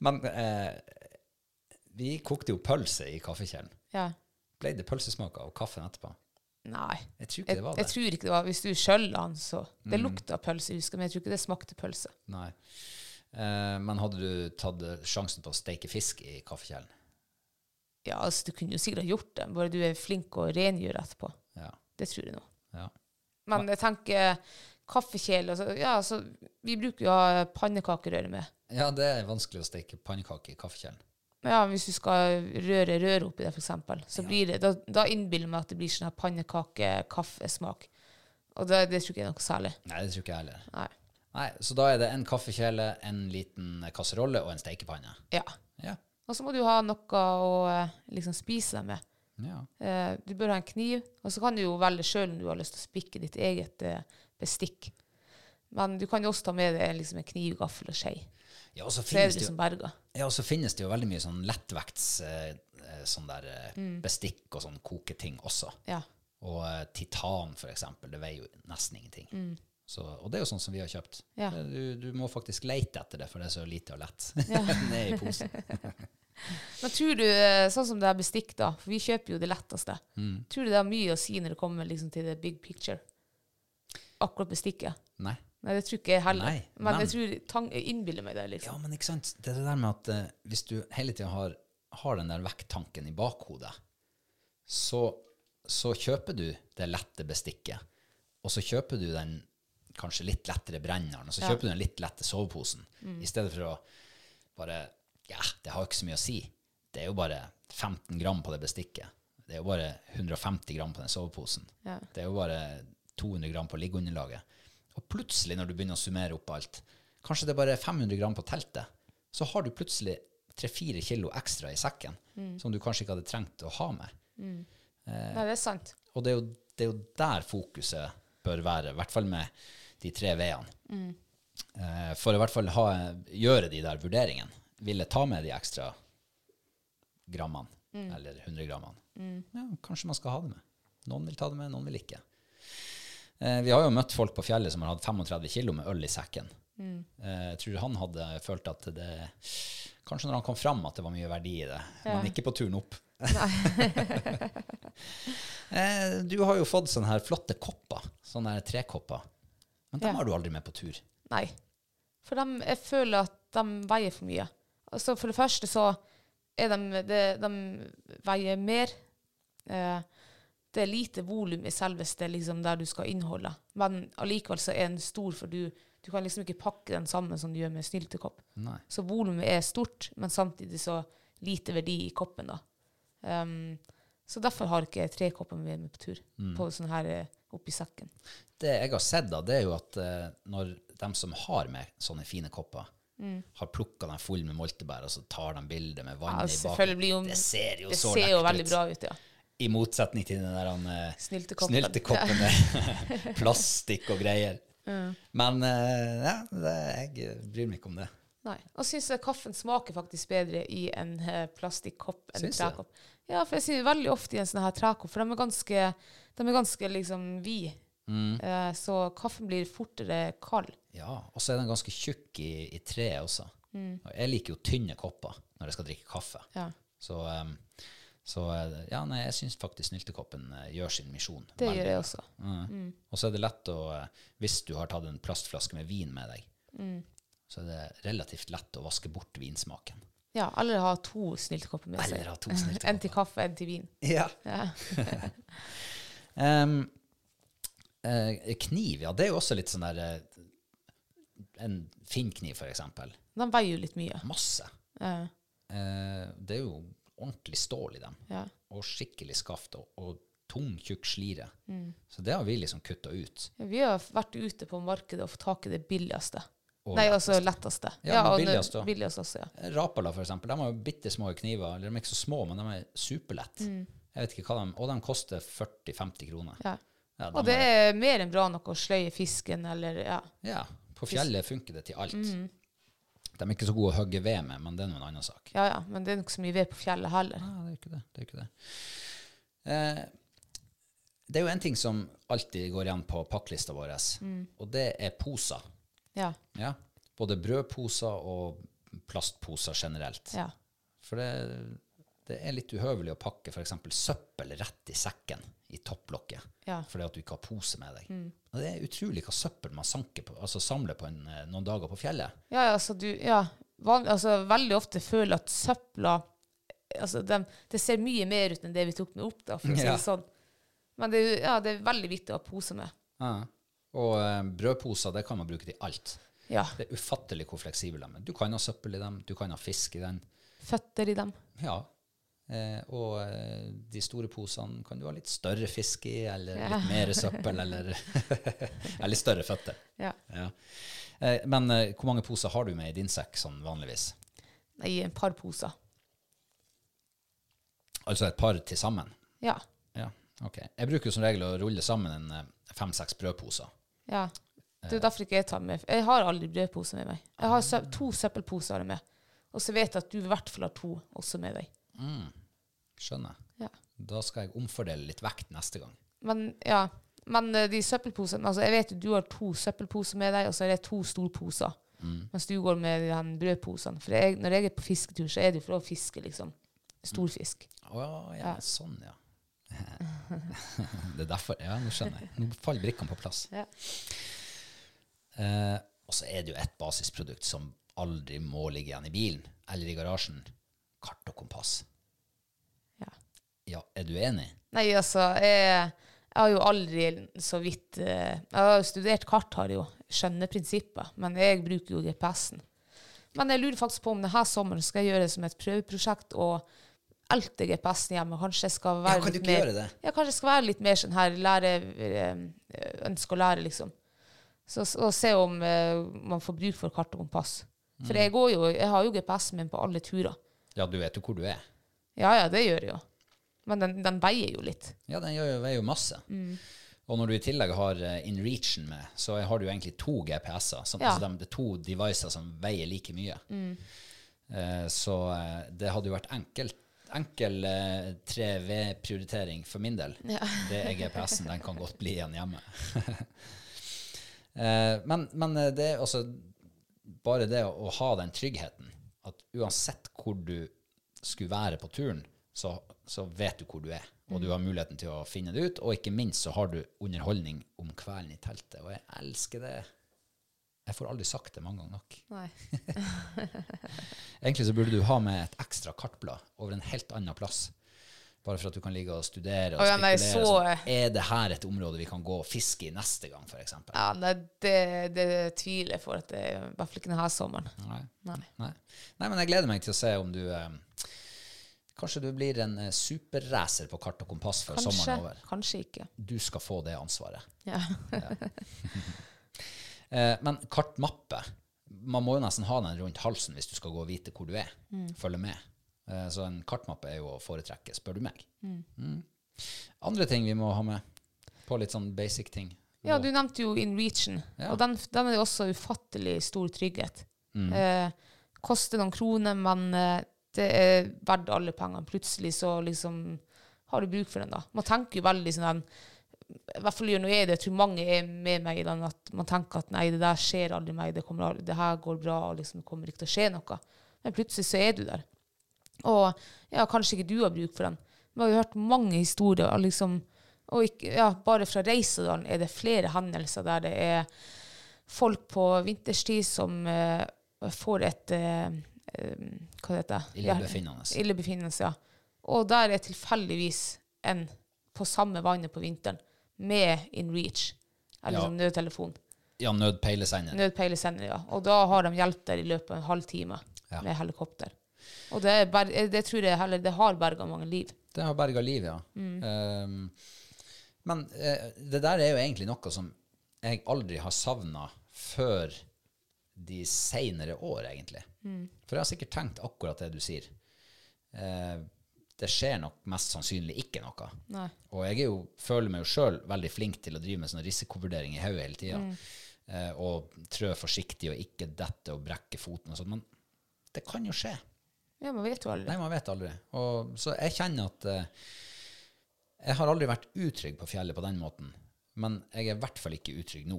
Men eh, vi kokte jo pølse i kaffekjelen. ja. Ble det pølsesmak av kaffen etterpå? Nei. Jeg tror ikke Jeg, det var jeg det. tror ikke det var Hvis du skjøller den, så Det Mm. lukta pølse, jeg husker, men jeg tror ikke det smakte pølse. Nei. Eh, men hadde du tatt eh, sjansen på å steike fisk i kaffekjelen? Ja, altså, du kunne jo sikkert gjort det, bare du er flink og rengjør etterpå. Ja. Det tror jeg nå. ja. Men jeg tenker kaffekjele altså, Ja, altså, vi bruker jo å ha pannekakerøre med. Ja, det er vanskelig å steke pannekaker i kaffekjelen. Ja, Hvis du skal røre røret oppi det, eksempel, så blir det, da, da innbiller jeg meg at det blir sånn pannekake-kaffesmak. Og det, det tror ikke jeg er noe særlig. Nei, det tror ikke jeg heller. Nei. Nei, Så da er det en kaffekjele, en liten kasserolle og en steikepanne. Ja. Ja. Og så må du ha noe å eh, liksom spise med. ja. Eh, du bør ha en kniv, og så kan du jo velge sjøl om du har lyst til å spikke ditt eget eh, bestikk. Men du kan jo også ta med deg liksom en kniv, gaffel og skje. Ja, og så finnes det jo liksom. Ja, og så finnes det jo veldig mye sånn lettvekts eh, eh, sånn der eh, Mm. bestikk og sånn koketing også. Ja. Og titan, for eksempel, det veier jo nesten ingenting. Så, og det er jo sånn som vi har kjøpt. Ja. Du, du må faktisk leite etter det, for det er så lite og lett. Ja. Ned i posen. Men tror du, eh, sånn som det er bestikk, da, for vi kjøper jo det letteste, Mm. tror du det har mye å si når det kommer liksom til the big picture? Akkurat bestikket? Nei. Nei, det tror ikke jeg heller. Nei, men, men- jeg tror tang, innbiller meg det, Ja, liksom. men ikke sant? Det er det der med at uh, hvis du hele tida har, har den der vekttanken i bakhodet, så, så kjøper du det lette bestikket, og så kjøper du den kanskje litt lettere brenneren, og så kjøper du den litt lette soveposen, i stedet for å bare Ja, det har jo ikke så mye å si. Det er jo bare 15 gram på det bestikket. Det er jo bare 150 gram på den soveposen. Ja. Det er jo bare 200 gram på liggeunderlaget. Og plutselig, når du begynner å summere opp alt, kanskje det er bare er 500 gram på teltet, så har du plutselig 3-4 kilo ekstra i sekken som du kanskje ikke hadde trengt å ha med. Nei, det er sant. Og det er jo, det er jo der fokuset bør være, i hvert fall med de tre veiene. Eh, for i hvert fall ha, gjøre de der vurderingene. Vil jeg ta med de ekstra grammene, eller 100 grammene? Ja, kanskje man skal ha det med. Noen vil ta det med, noen vil ikke. Eh, vi har jo møtt folk på fjellet som har hatt 35 kilo med øl i sekken. Eh, jeg tror han hadde følt at det Kanskje når han kom fram at det var mye verdi i det, men ikke på turen opp. Eh, du har jo fått sånne her flotte kopper, sånne her trekopper. Men dem Ja. har du aldri med på tur. Nei. For dem, jeg føler at de veier for mye. Altså for det første så er de, de, de veier mer. Eh, det er lite volum i selveste liksom, der du skal innholde. Men allikevel så er den stor, for du, du kan liksom ikke pakke den sammen som du gjør med snyltekopp. Nei. Så volumet er stort, men samtidig så lite verdi i koppen. da. Um, så derfor har ikke jeg tre kopper med meg på tur, på sånn her eh, oppi sekken. Det jeg har sett, da, det er jo at eh, når de som har med sånne fine kopper, har plukka dem full med moltebær, og så tar de bilde med vann Ja, i bakgrunnen Det ser jo det så ser jo veldig ut. bra ut, ja. I motsetning til den der uh, Snyltekoppen. snyltekoppen med plastikk og greier. Men uh, ja, det, jeg bryr meg ikke om det. Nei. Og syns kaffen smaker faktisk bedre i en uh, plastikkopp enn en trekopp. du? Ja, for jeg sier veldig ofte i en sånn her trekopp, for de er ganske, de er ganske liksom vide. Mm. Eh, så kaffen blir fortere kald. Ja, og så er den ganske tjukk i, i treet også. Mm. Og jeg liker jo tynne kopper når jeg skal drikke kaffe. Ja. Så, um, så eh, ja, nei, jeg syns faktisk snyltekoppen eh, gjør sin misjon. Det veldig gjør jeg også. Mm. Og så er det lett å Hvis du har tatt en plastflaske med vin med deg, Mm. så er det relativt lett å vaske bort vinsmaken. Ja, eller ha to snyltekopper med seg. Ha to snyltekopper. En til kaffe, en til vin. Ja. Ja. um, eh, kniv, ja, det er jo også litt sånn der En En finnkniv, for eksempel. De veier jo litt mye. Masse. Ja. Eh, det er jo ordentlig stål i dem. Ja. Og skikkelig skaft og, og tung, tjukk slire. Mm. Så det har vi liksom kutta ut. Ja, Vi har vært ute på markedet og fått tak i det billigste. Og Nei, altså letteste. Ja, ja og billigst også. billigste også, ja. Rapala, for eksempel, de har jo bitte små kniver. Eller de er ikke så små, men de er superlette. Jeg vet ikke hva de Og de koster 40-50 kroner. Mm. ja. Ja, de Og det er- er mer enn bra nok å sløye fisken, eller ja. ja, på fjellet funker det til alt. Mm. De er ikke så gode å hogge ved med, men det er nå en annen sak. Ja, ja, men det er ikke så mye ved på fjellet heller. Ja, det er ikke det. det, er ikke det. Eh, det er jo en ting som alltid går igjen på pakklista vår, Mm. og det er poser. Ja, Ja? Både brødposer og plastposer generelt. ja. For det, det er litt uhøvelig å pakke f.eks. søppel rett i sekken i topplokket Ja. Mm. fordi at du ikke har pose med deg. Og det er utrolig hva søppel man sanker på, altså samler på en, eh, noen dager på fjellet. Ja, altså du Ja, van, altså veldig ofte føler at søpla Altså, de, det ser mye mer ut enn det vi tok med opp, da, for å si det sånn. Men det, ja, det er veldig viktig å ha pose med. Ja. Og eh, brødposer det kan man bruke til alt. Ja. Det er ufattelig hvor fleksible de er. Du kan ha søppel i dem, du kan ha fisk i den. Føtter i dem. Ja. Eh, og eh, de store posene kan du ha litt større fisk i, eller litt mer søppel, eller, eller større føtter. Ja. Ja. Eh, men eh, hvor mange poser har du med i din sekk sånn vanligvis? I en par poser. Altså et par til sammen? Ja. Ja, ok. Jeg bruker som regel å rulle sammen en fem-seks brødposer. Ja. Det er jo derfor ikke jeg tar med Jeg har aldri brødpose med meg. Jeg har sø to søppelposer med. Og så vet jeg at du i hvert fall har to også med deg. Skjønner. Ja. Da skal jeg omfordele litt vekt neste gang. Men ja, men eh, de søppelposene altså Jeg vet jo du har to søppelposer med deg, og så er det to storposer. Mens du går med de brødposene. For jeg, når jeg er på fisketur, så er det jo for å fiske liksom storfisk. Å ja, Ja. sånn, ja. det er derfor. Ja, nå skjønner jeg. Nå faller brikkene på plass. Ja. Eh, og så er det jo et basisprodukt som aldri må ligge igjen i bilen eller i garasjen. Kart og kompass. Ja. Ja, er du enig? Nei, altså, jeg, jeg har jo aldri så vidt eh, Jeg har jo studert kart, har jo. Skjønner prinsipper. Men jeg bruker jo GPS-en. Men jeg lurer faktisk på om denne sommeren skal jeg gjøre det som et prøveprosjekt og elte GPS-en hjemme. Kanskje jeg skal være Ja, kan litt mer? Ja, kanskje jeg skal være litt mer sånn her lære eh, Ønske å lære, liksom. Så, og se om uh, man får bruk for kart og kompass. For Mm. jeg, går jo, jeg har jo GPS-en min på alle turer. Ja, du vet jo hvor du er. Ja, ja, det gjør jeg jo. Men den, den veier jo litt. Ja, den jo, veier jo masse. Mm. Og når du i tillegg har uh, InReachen med, så har du jo egentlig to GPS-er. Som, Ja. altså de, det er to devices som veier like mye. Eh, så eh, det hadde jo vært enkelt. Enkel eh, 3V-prioritering for min del. Det er GPS-en. Den kan godt bli igjen hjemme. Eh, men, men eh, det er altså bare det å, å ha den tryggheten, at uansett hvor du skulle være på turen, så, så vet du hvor du er, og du har muligheten til å finne det ut, og ikke minst så har du underholdning om kvelden i teltet, og jeg elsker det. Jeg får aldri sagt det mange ganger nok. Egentlig så burde du ha med et ekstra kartblad over en helt annen plass. Bare for at du kan ligge og studere og oh, ja, nei, spekulere. så- sånn. Er det her et område vi kan gå og fiske i neste gang, f.eks.? Ja, nei, det, det tviler jeg for at det i hvert fall ikke denne sommeren. Nei. Nei. Nei. Nei, men jeg gleder meg til å se om du eh, Kanskje du blir en eh, superracer på kart og kompass før Kanskje, sommeren er over. kanskje ikke. Du skal få det ansvaret. Ja. Ja. Eh, men kartmappe Man må jo nesten ha den rundt halsen hvis du skal gå og vite hvor du er. Mm. Følge med. Eh, så en kartmappe er jo å foretrekke, spør du meg. Mm. Mm. Andre ting vi må ha med på litt sånn basic ting. ja, du nevnte jo InReachen, Ja. og den, den er også ufattelig stor trygghet. Mm. Eh, koster noen kroner, men eh, det er verdt alle pengene. Plutselig så liksom har du bruk for den, da. Man tenker jo veldig sånn den, I hvert fall gjør noe jeg det. Jeg tror mange er med meg i den at man tenker at nei, det der skjer aldri meg, det, kommer det her går bra, og liksom, det kommer ikke til å skje noe. Men plutselig så er du der. Og ja, kanskje ikke du har bruk for den. Vi har jo hørt mange historier. og Liksom, og ikke, ja, bare fra Reisadalen er det flere hendelser der det er folk på vinterstid som uh, får et uh, Hva heter det? Illebefinnende. Illebefinnende, ja. Og der er tilfeldigvis en på samme vannet på vinteren med InReach, eller Ja. som nødtelefon. Ja, nødpeilesender. Nødpeilesender, ja. Og da har de hjelp der i løpet av en halv time Ja. med helikopter. Og det, ber det tror jeg heller det har berga mange liv. Det har berga liv, ja. Mm. Um, men uh, det der er jo egentlig noe som jeg aldri har savna før de seinere år, egentlig. Mm. For jeg har sikkert tenkt akkurat det du sier. Eh, det skjer nok mest sannsynlig ikke noe. Nei. Og jeg jo, føler meg jo sjøl veldig flink til å drive med sånn risikovurdering i hodet hele tida. Mm. Eh, og trø forsiktig og ikke dette og brekke foten og sånn. Men det kan jo skje. Ja, man vet jo aldri. Nei, man vet aldri. Og, så jeg kjenner at eh, jeg har aldri vært utrygg på fjellet på den måten. Men jeg er i hvert fall ikke utrygg nå,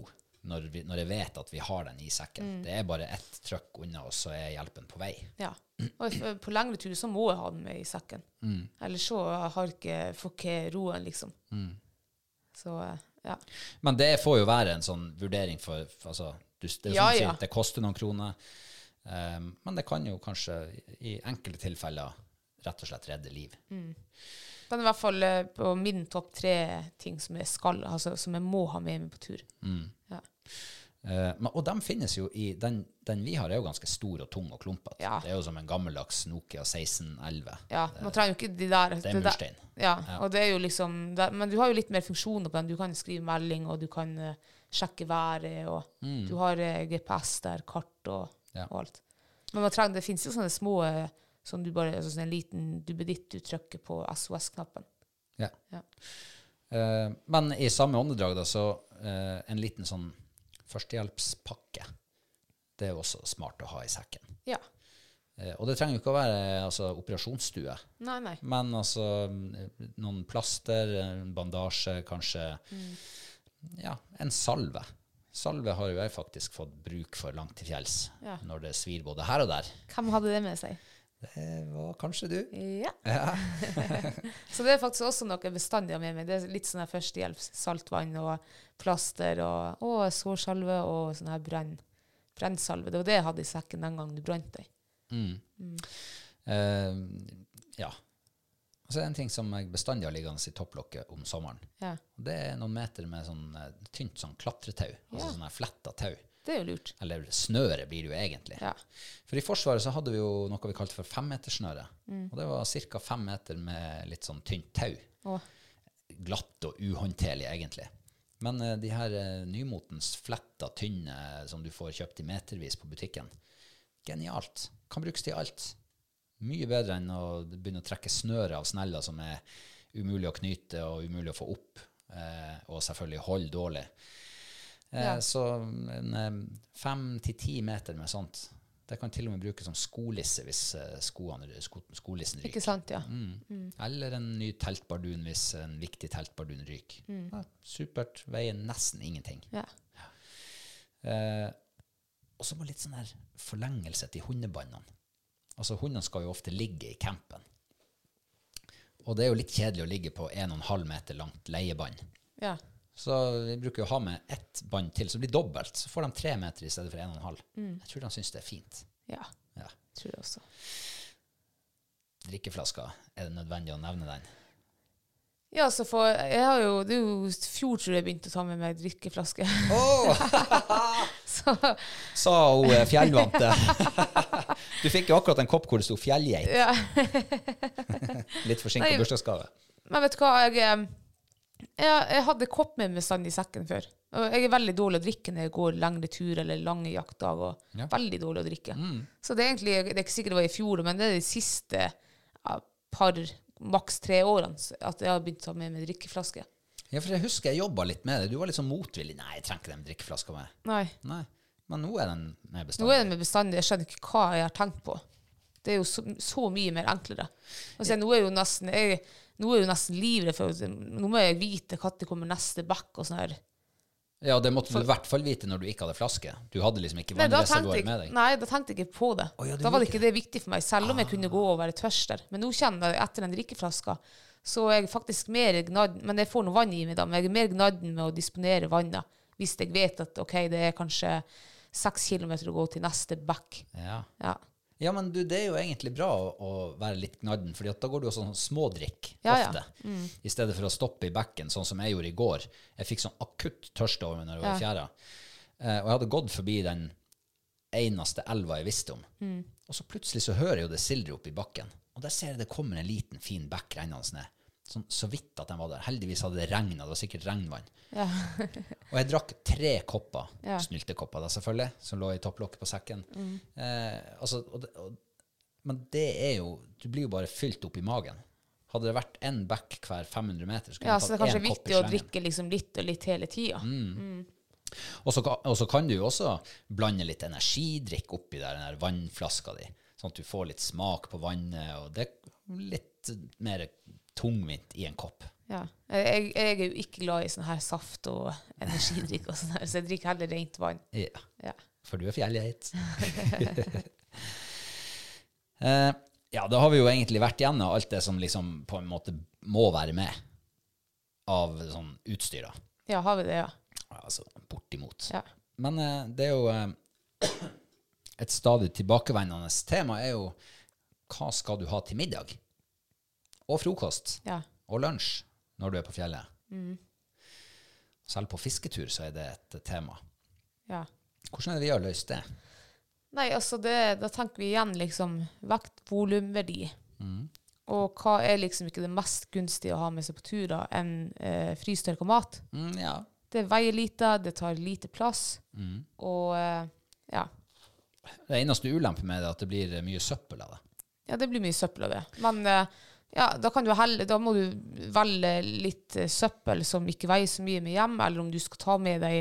når, vi, når jeg vet at vi har den i sekken. Det er bare ett trøkk unna, og så er hjelpen på vei. Ja. Og på lengre tur så må jeg ha den med i sekken. Ellers så har ikke, får ikke roen, liksom. Så eh, ja. Men det får jo være en sånn vurdering for, for altså, du, Det Ja, sånn, ja. det koster noen kroner. Um, men det kan jo kanskje i enkelte tilfeller rett og slett redde liv. Den er i hvert fall eh, på min topp tre ting som jeg skal, altså som jeg må ha med meg på tur. Ja. Eh, men, og de finnes jo i den, den vi har, er jo ganske stor og tung og klumpete. Ja. Det er jo som en gammeldags Nokia 1611. Ja, man trenger jo ikke de der. Det er murstein. Ja, og det er jo liksom, det, men du har jo litt mer funksjoner på den. Du kan skrive melding, og du kan uh, sjekke været, og du har uh, GPS der, kart og, Mm. Ja. og alt. Men man trenger, det finnes jo sånne små, eh, som du bare, altså sånn en liten duppeditt du trykker på SOS-knappen. Ja. Ja. Eh, men i samme åndedrag, da, så eh, en liten sånn førstehjelpspakke. Det er jo også smart å ha i sekken. Ja. Eh, og det trenger jo ikke å være altså, operasjonsstue. Nei, nei. Men altså mm, noen plaster, en bandasje, kanskje Ja, en salve. Salve har jo jeg faktisk fått bruk for langt til fjells Ja. når det svir både her og der. Hvem hadde det med seg? Det var kanskje du. Ja. så det er faktisk også noe bestandig med meg. Det er litt sånn førstehjelp. Saltvann og plaster og, og sårsalve og sånn her brenn, brennsalve. Det var det jeg hadde i sekken den gangen du brant deg. Eh, ja. Og så er det en ting som jeg bestandig har liggende i topplokket om sommeren. Ja. Det er noen meter med sånn eh, tynt sånn klatretau. Altså sånn fletta tau. Det er jo lurt. Eller snøret blir det jo egentlig. Ja. For i Forsvaret så hadde vi jo noe vi kalte for femmetersnøre. Og det var ca. fem meter med litt sånn tynt tau. Åh. Glatt og uhåndterlig, egentlig. Men uh, de her uh, nymotens fletta, tynne som du får kjøpt i metervis på butikken, genialt. Kan brukes til alt. Mye bedre enn å begynne å trekke snøret av sneller som er umulig å knyte og umulig å få opp, uh, og selvfølgelig holde dårlig. Eh, Ja. Så en fem til ti meter med sånt, det kan til og med brukes som skolisse hvis eh, skoene, sko, skolissen ryker. ikke sant, ja. Mm. Eller en ny teltbardun hvis en viktig teltbardun ryker. Ja, supert. Veier nesten ingenting. ja. Eh, og så må litt sånn her forlengelse til hundebåndene. Altså Hundene skal jo ofte ligge i campen. Og det er jo litt kjedelig å ligge på 1,5 meter langt leiebånd. ja. Så vi bruker å ha med ett bånd til, så det blir dobbelt. Så får de tre meter i stedet for 1,5. Jeg tror de syns det er fint. Ja, Ja. tror jeg også. Drikkeflaska, er det nødvendig å nevne den? Ja, så for, jeg har jo, det er jo fjor tror jeg begynte å ta med meg drikkeflaske. så, Sa hun eh, fjellvante. du fikk jo akkurat en kopp hvor det sto 'fjellgeit'. ja. Litt forsinka Nei. bursdagsgave. Men vet du hva, jeg, eh, jeg, jeg hadde kopp med sand i sekken før. Og jeg er veldig dårlig å drikke når jeg går lengre tur eller lange jaktdager. Ja. Veldig dårlig å drikke. Mm. Så det er egentlig, det er ikke sikkert det var i fjor, men det er de siste ja, par, maks tre årene at jeg har begynt å ta med meg drikkeflaske. Ja, for jeg husker jeg jobba litt med det. Du var litt sånn motvillig. Nei, jeg trenger ikke den drikkeflaska med. Nei. Nei. Men nå er den med bestandig. Nå er den med bestandig, jeg skjønner ikke hva jeg har tenkt på. Det er jo så, så mye mer enklere. Altså, så, nå er jo nesten, jeg, nå er jo nesten livredd for Nå må jeg vite når kommer neste bekk og sånn her. Ja, det måtte du i hvert fall vite når du ikke hadde flaske. Du hadde liksom ikke vannreservoar med deg. nei, da tenkte jeg ikke på det. Oh, ja, da var det ikke det viktig for meg, selv om jeg kunne gå og være tørst der. Men nå kjenner jeg etter den drikkeflaska, så jeg faktisk mer gnadd Men jeg får noe vann i meg, da. Men jeg er mer gnadd med å disponere vannet hvis jeg vet at OK, det er kanskje seks kilometer å gå til neste bekk. Ja. Ja. Ja, men du, det er jo egentlig bra å, være litt gnadden, for da går du jo sånn smådrikk Ja, ja. ofte. I stedet for å stoppe i bekken, sånn som jeg gjorde i går. Jeg fikk sånn akutt tørste over meg når jeg var i fjæra. Eh, og jeg hadde gått forbi den eneste elva jeg visste om. Og så plutselig så hører jeg jo det sildrer opp i bakken. Og der ser jeg det kommer en liten, fin bekk rennende ned. Sånn, så vidt at den var der. Heldigvis hadde det regna, det var sikkert regnvann. Ja. Og jeg drakk tre kopper, Ja. snyltekopper da selvfølgelig, som lå i topplokket på sekken. Eh, altså, og og, men det er jo Du blir jo bare fylt opp i magen. Hadde det vært én bekk hver 500 meter, skulle ja, du så det er kanskje viktig å drikke liksom litt og litt hele tida. Og så, og så kan du jo også blande litt energidrikk oppi der, den der vannflaska di, sånn at du får litt smak på vannet, og det er litt mer tungvint i en kopp. Ja. Jeg, jeg er jo ikke glad i sånn her saft og energidrikk, og sånn her, så jeg drikker heller rent vann. Ja. Ja. For du er fjellgeit. eh, ja, da har vi jo egentlig vært gjennom alt det som liksom på en måte må være med av sånn utstyr. da. ja, har vi det, ja. Altså bortimot. ja. Men eh, det er jo eh, Et stadig tilbakevendende tema er jo hva skal du ha til middag? Og frokost. Ja. Og lunsj når du er på fjellet. Selv på fisketur så er det et tema. ja. Hvordan er det vi har løst det? Nei, altså det, da tenker vi igjen liksom vekt, volum, verdi. Mm. Og hva er liksom ikke det mest gunstige å ha med seg på tur da, enn eh, frystørka mat? Mm, ja. Det veier lite, det tar lite plass, Mm. og eh, ja. Det eneste ulempe med det er at det blir mye søppel av det. ja, det blir mye søppel av det. Men eh, ja, da, kan du helle, da må du velge litt eh, søppel som ikke veier så mye med hjem, eller om du skal ta med deg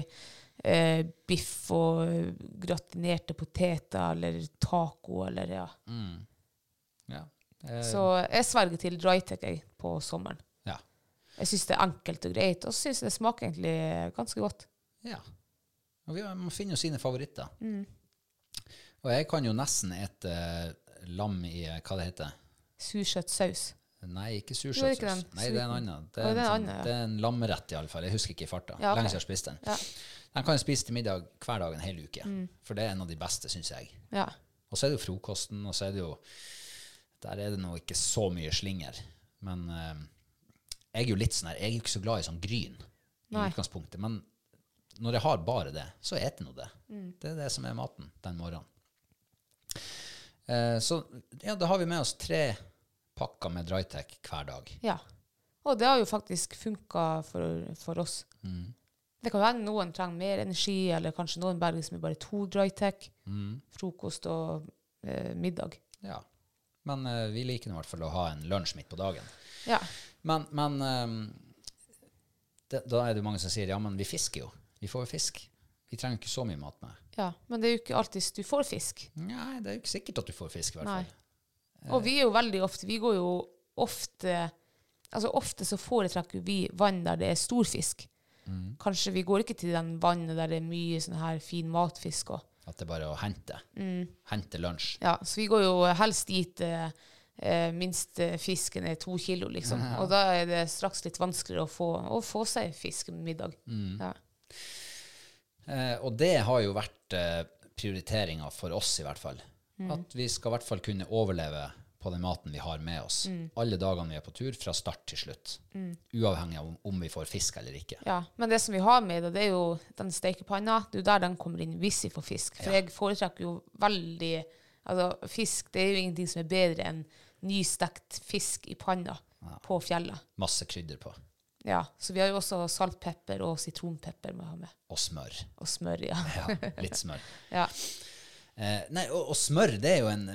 eh, biff og eh, gratinerte poteter, eller taco, eller ja. Ja. Eh, Så jeg sverger til drytech på sommeren. ja. Jeg syns det er enkelt og greit, og så syns jeg det smaker egentlig ganske godt. ja. Vi, man finner jo sine favoritter. Mm. Og jeg kan jo nesten ete lam i eh, hva det heter. Sursøt saus. Nei, ikke surkjøttsaus. Nei, det er en annen. Det er, en, sånn, ja. det er en lammerett, iallfall. Jeg husker ikke i farta. Ja, okay. Lenge siden jeg har spist den. Ja. Mm. Den kan jeg spise til middag hver dag en hel uke. For det er en av de beste, syns jeg. Ja. Og så er det jo frokosten, og så er det jo Der er det nå ikke så mye slinger. Men eh, jeg er jo litt sånn her, jeg er jo ikke så glad i sånn gryn i Nei. utgangspunktet. Men når jeg har bare det, så eter nå det. Mm. Det er det som er maten den morgenen. Eh, så ja, da har vi med oss tre pakker med Drytec hver dag. Ja. Og det har jo faktisk funka for, for oss. Mm. Det kan være noen trenger mer energi, eller kanskje noen berger som er bare to Drytec. Mm. Frokost og eh, middag. Ja. Men eh, vi liker nå i hvert fall å ha en lunsj midt på dagen. Ja. Men, men eh, det, da er det jo mange som sier ja, men vi fisker jo. Vi får jo fisk. Vi trenger ikke så mye mat med. ja. Men det er jo ikke alltid du får fisk. Nei, det er jo ikke sikkert at du får fisk, i hvert Nei. Og vi er jo veldig ofte Vi går jo ofte Altså ofte så foretrekker vi vann der det er stor fisk. Mm. Kanskje vi går ikke til den vannet der det er mye sånn her fin matfisk òg. At det er bare å hente. Mm. Hente lunsj. Ja, så vi går jo helst dit eh, eh, minst eh, fisken er to kilo, liksom. Og da er det straks litt vanskeligere å få, å få seg fisk middag. Mm. Ja. Eh, og det har jo vært eh, prioriteringa for oss, i hvert fall. Mm. At vi skal i hvert fall kunne overleve på den maten vi har med oss. Mm. Alle dagene vi er på tur, fra start til slutt. Uavhengig av om, om vi får fisk eller ikke. ja. Men det som vi har med, det det er jo den stekepanna. Det er jo der den kommer inn hvis vi får fisk. For jeg foretrekker jo veldig Altså, fisk det er jo ingenting som er bedre enn nystekt fisk i panna på fjellet. Masse krydder på. Ja, Så vi har jo også saltpepper og sitronpepper med. Og smør. Og smør, ja. Ja, litt smør. ja. Eh, nei, og, og smør, det er jo en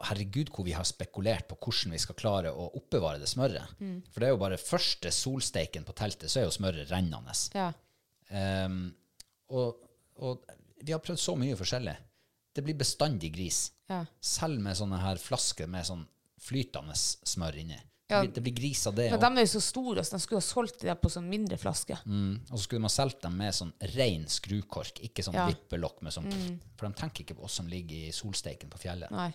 Herregud, hvor vi har spekulert på hvordan vi skal klare å oppbevare det smøret. Mm. For det er jo bare første solsteiken på teltet, så er jo smøret rennende. ja. Um, og, og vi har prøvd så mye forskjellig. Det blir bestandig gris. Ja. Selv med sånne her flasker med sånn flytende smør inni. Det, Ja. det blir gris av det. Men de er jo så store, så de skulle ha solgt det på sånn mindre flaske. mm, og så skulle man solgt dem med sånn ren skrukork, ikke sånn Ja. Mm. vippelokk med sånn For de tenker ikke på oss som ligger i solsteiken på fjellet. Nei.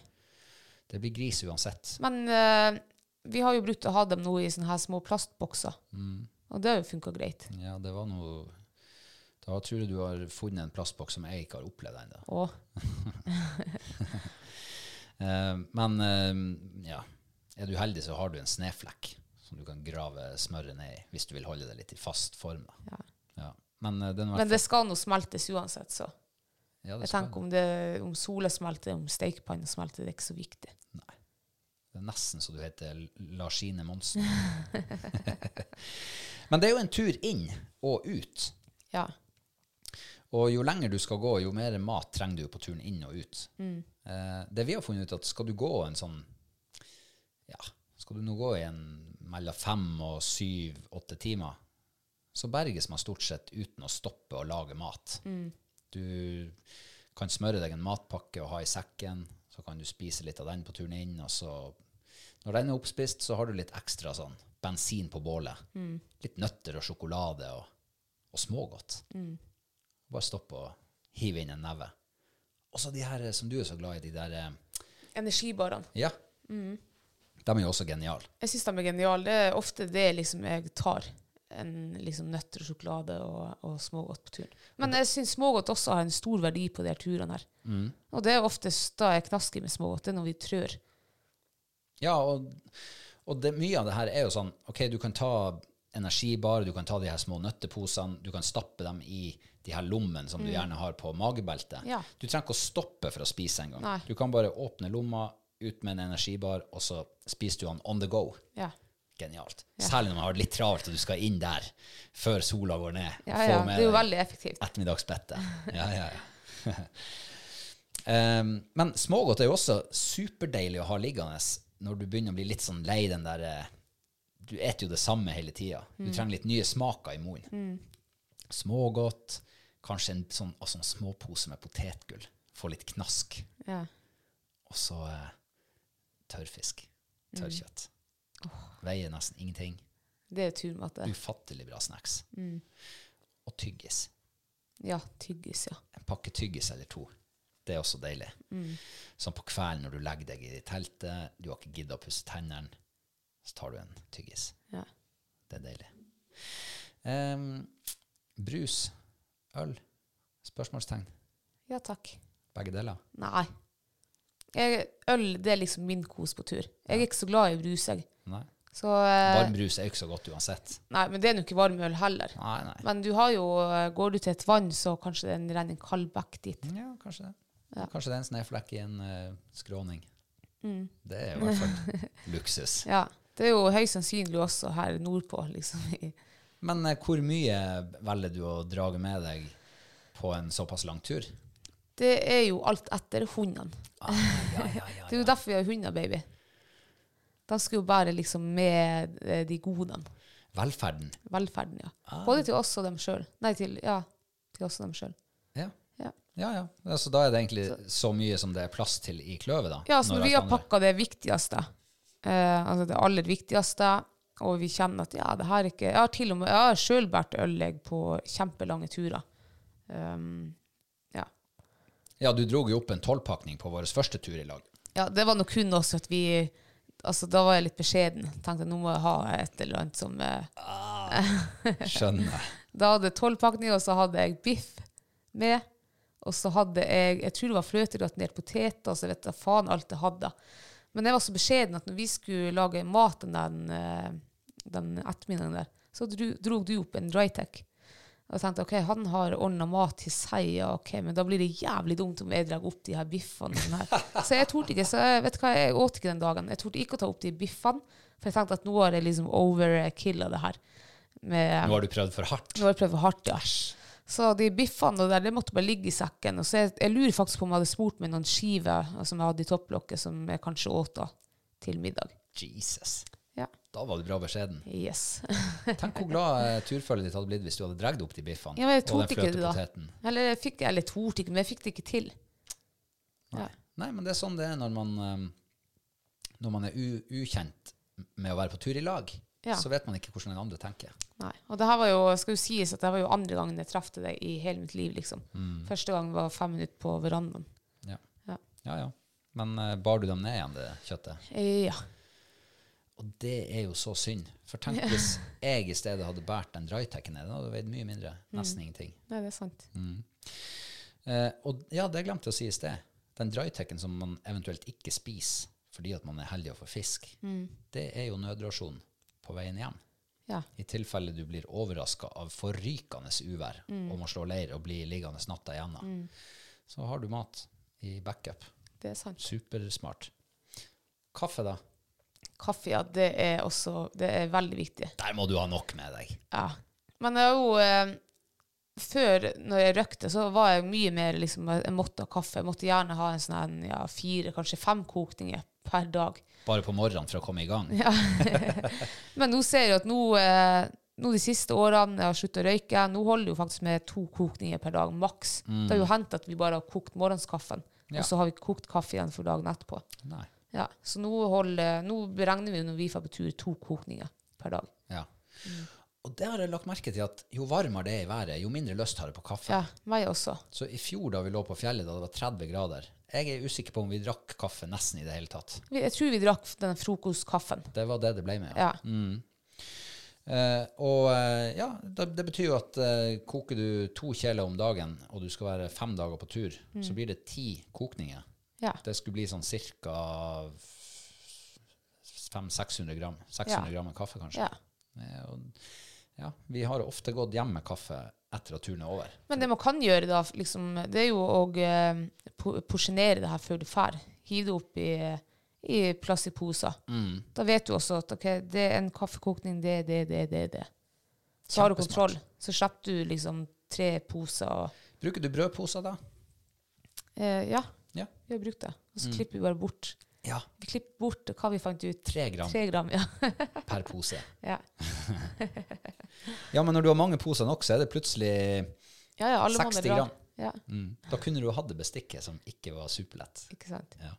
Det blir gris uansett. Men uh, vi har jo brukt å ha dem nå i sånne her små plastbokser. Og det har jo funka greit. Ja, det var noe Da tror jeg du har funnet en plastboks som jeg ikke har opplevd ennå. Eh, men uh, ja, er du heldig, så har du en sneflekk som du kan grave smøret ned i, hvis du vil holde det litt i fast form. Ja. Ja. Men, eh, Men det skal nå smeltes uansett, så. ja, Jeg tenker om, det, om sola smelter, om stekepanna smelter, det er ikke så viktig. Det er nesten så du heter Larsine Monsen. Men det er jo en tur inn og ut. Ja. Og jo lenger du skal gå, jo mer mat trenger du på turen inn og ut. Eh, det vi har funnet ut, at skal du gå en sånn Ja, skal du nå gå i en mellom fem og syv, åtte timer, så berges man stort sett uten å stoppe å lage mat. Du kan smøre deg en matpakke og ha i sekken, så kan du spise litt av den på turen inn, og så når den er oppspist, så har du litt ekstra sånn bensin på bålet. Litt nøtter og sjokolade og, og smågodt. Bare stopp og hive inn en neve. Og så de her eh, som du er så glad i, de der eh, Energibarene. Ja. De er jo også geniale. Jeg syns de er geniale. Det er ofte det liksom jeg tar. En liksom nøtter og sjokolade og, og smågodt på turen. Men jeg syns smågodt også har en stor verdi på de her turene her. Og det er oftest da jeg knasker med smågodt. Det er når vi trør. Ja, og, og det, mye av det her er jo sånn OK, du kan ta energibar, du kan ta de her små nøtteposene, du kan stappe dem i de her lommene som du gjerne har på magebeltet. Ja. Du trenger ikke å stoppe for å spise engang. Du kan bare åpne lomma, ut med en energibar, og så spiser du den on the go. Ja. Genialt. Særlig når man har det litt travelt og du skal inn der før sola går ned. Ja, ja. Det er jo veldig effektivt. ettermiddagsbettet. Ja, ja, ja. um, men smågodt er jo også superdeilig å ha liggende når du begynner å bli litt sånn lei den der eh, Du eter jo det samme hele tida. Du trenger litt nye smaker i munnen. Smågodt, kanskje en sånn, altså en småpose med potetgull. Få litt knask. Ja. Og så eh, tørrfisk. Tørrkjøtt. Veier nesten ingenting. Det er turmatte. Ufattelig bra snacks. Og tyggis. Ja, tyggis, ja. en pakke tyggis eller to. Det er også deilig. Sånn på kvelden når du legger deg i teltet, du har ikke giddet å pusse tennene, så tar du en tyggis. ja. Det er deilig. Um, brus, øl, spørsmålstegn. Ja, takk. Begge deler. Nei. Jeg, øl det er liksom min kos på tur. Jeg er ikke så glad i brus, jeg. Nei. Så, eh, Varm brus er ikke så godt uansett. nei, men det er nå ikke varm øl heller. Nei, nei. Men du har jo, eh, går du til et vann, så kanskje det renner en kald bekk dit. Ja, kanskje det. Ja. Kanskje det er en snøflekk i en uh, skråning. Mm. Det er i hvert fall luksus. Ja, det er jo høyst sannsynlig også her nordpå, liksom. Men uh, hvor mye velger du å drage med deg på en såpass lang tur? Det er jo alt etter hundene. Ah, ja, ja, ja, Det er jo derfor vi har hunder, baby. De skal jo bare liksom med eh, de godene. Velferden. Velferden, ja. Ah. Både til oss og dem sjøl. Nei, til, ja, til oss og dem sjøl. Ja. Ja. Ja, ja. Altså, da er det egentlig så mye som det er plass til i kløvet, da. Ja, så når vi har pakka det viktigste, eh, altså det aller viktigste, og vi kjenner at ja, det her er ikke Jeg har til og med jeg har sjøl båret ølegg på kjempelange turer. Um. Ja, du dro jo opp en tolvpakning på vår første tur i lag. ja, det var nok kun også at vi Altså, da var jeg litt beskjeden. Tenkte nå må jeg ha et eller annet som ah, Skjønner. Da hadde jeg tolvpakning, og så hadde jeg biff med. Og så hadde jeg jeg tror det var fløtegratinert poteter, og så vet jeg faen alt jeg hadde. Men jeg var så beskjeden at når vi skulle lage maten den, eh, den ettermiddagen der, så dro, dro du opp en drytech. Og tenkte ok, han har ordna mat til seg, ja, ok, men da blir det jævlig dumt om jeg drar opp de her biffene. her. Så jeg torde ikke, så vet du hva, jeg åt ikke den dagen. Jeg torde ikke å ta opp de biffene, for jeg tenkte at nå har jeg liksom overkilla det her. Med, Nå har du prøvd for hardt. nå har jeg prøvd for hardt, ja. Så de biffene der, det måtte bare ligge i sekken. Og så jeg, jeg lurer faktisk på om jeg hadde smurt med noen skiver som jeg hadde i topplokket, som jeg kanskje åt da til middag. Jesus. Da var du bra beskjeden. Yes. Tenk hvor glad eh, turfølget ditt hadde blitt hvis du hadde dratt opp de biffene. Ja, men jeg torde ikke det da. Eller jeg fikk eller torde ikke, men jeg fikk det ikke til. Ja. Nei, men det er sånn det er når man, eh, når man er ukjent med å være på tur i lag. Ja. Så vet man ikke hvordan den andre tenker. Nei. Og det her var jo, skal jo sies at det var jo andre gangen jeg traff deg i hele mitt liv, liksom. Første gang var fem minutter på verandaen. Ja, Ja. ja. ja. Men uh, bar du dem ned igjen, det kjøttet? Eh, Ja. Og det er jo så synd. For tenk hvis jeg i stedet hadde båret den drytekken ned. Den hadde veid mye mindre. Nesten ingenting. Nei, det er sant. Eh, og ja, det glemte jeg å si i sted. Den drytekken som man eventuelt ikke spiser fordi at man er heldig å få fisk, det er jo nødrasjon på veien hjem. Ja. I tilfelle du blir overraska av forrykende uvær og må slå leir og bli liggende natta igjennom, så har du mat i backup. Det er sant. Supersmart. Kaffe, da? Kaffe, ja, det er også det er veldig viktig. Der må du ha nok med deg. Ja. Men jeg er jo eh, Før, når jeg røkte, så var jeg mye mer liksom Jeg måtte ha kaffe. Jeg måtte gjerne ha en sånn ja, fire, kanskje fem kokninger per dag. Bare på morgenen for å komme i gang. Ja. Men nå ser jeg at nå, eh, nå de siste årene jeg har sluttet å røyke, nå holder jeg jo faktisk med to kokninger per dag, maks. Det har jo hendt at vi bare har kokt morgenskaffen, Ja. og så har vi kokt kaffe igjen for dagen etterpå. Nei. Ja, så nå, holder, nå beregner vi når vi får på tur to kokninger per dag. Ja. Og det har jeg lagt merke til at jo varmere det er i været, jo mindre lyst har jeg på kaffe. Ja, meg også. Så i fjor da vi lå på fjellet da det var 30 grader, jeg er usikker på om vi drakk kaffe nesten i det hele tatt. Jeg tror vi drakk den frokostkaffen. Det var det det ble med. Ja. Eh, og eh, ja, det, det betyr jo at eh, koker du to kjeler om dagen, og du skal være fem dager på tur, så blir det ti kokninger. Ja. Det skulle bli sånn ca. 500-600 gram. 600 Ja. gram med kaffe, kanskje. ja. Og, ja, vi har ofte gått hjem med kaffe etter at turen er over. Men det man kan gjøre, da, liksom, det er jo å uh, porsjonere det her før du drar. Hive det opp i, i plastposer. Mm. Da vet du også at okay, det er en kaffekokning, det, det, det, det. det. Så har du kontroll. Så slipper du liksom tre poser. Og, Bruker du brødposer da? Uh, ja, Ja. vi har brukt det. Og Mm. så klipper vi bare bort. Ja. Vi klipper bort hva vi fant ut. Tre gram Tre gram, ja. per pose. ja. Ja, men når du har mange poser nok, så er det plutselig Ja, ja, alle 60 gram. Ja, mm. Da kunne du hatt det bestikket som ikke var superlett. ikke sant. Ja.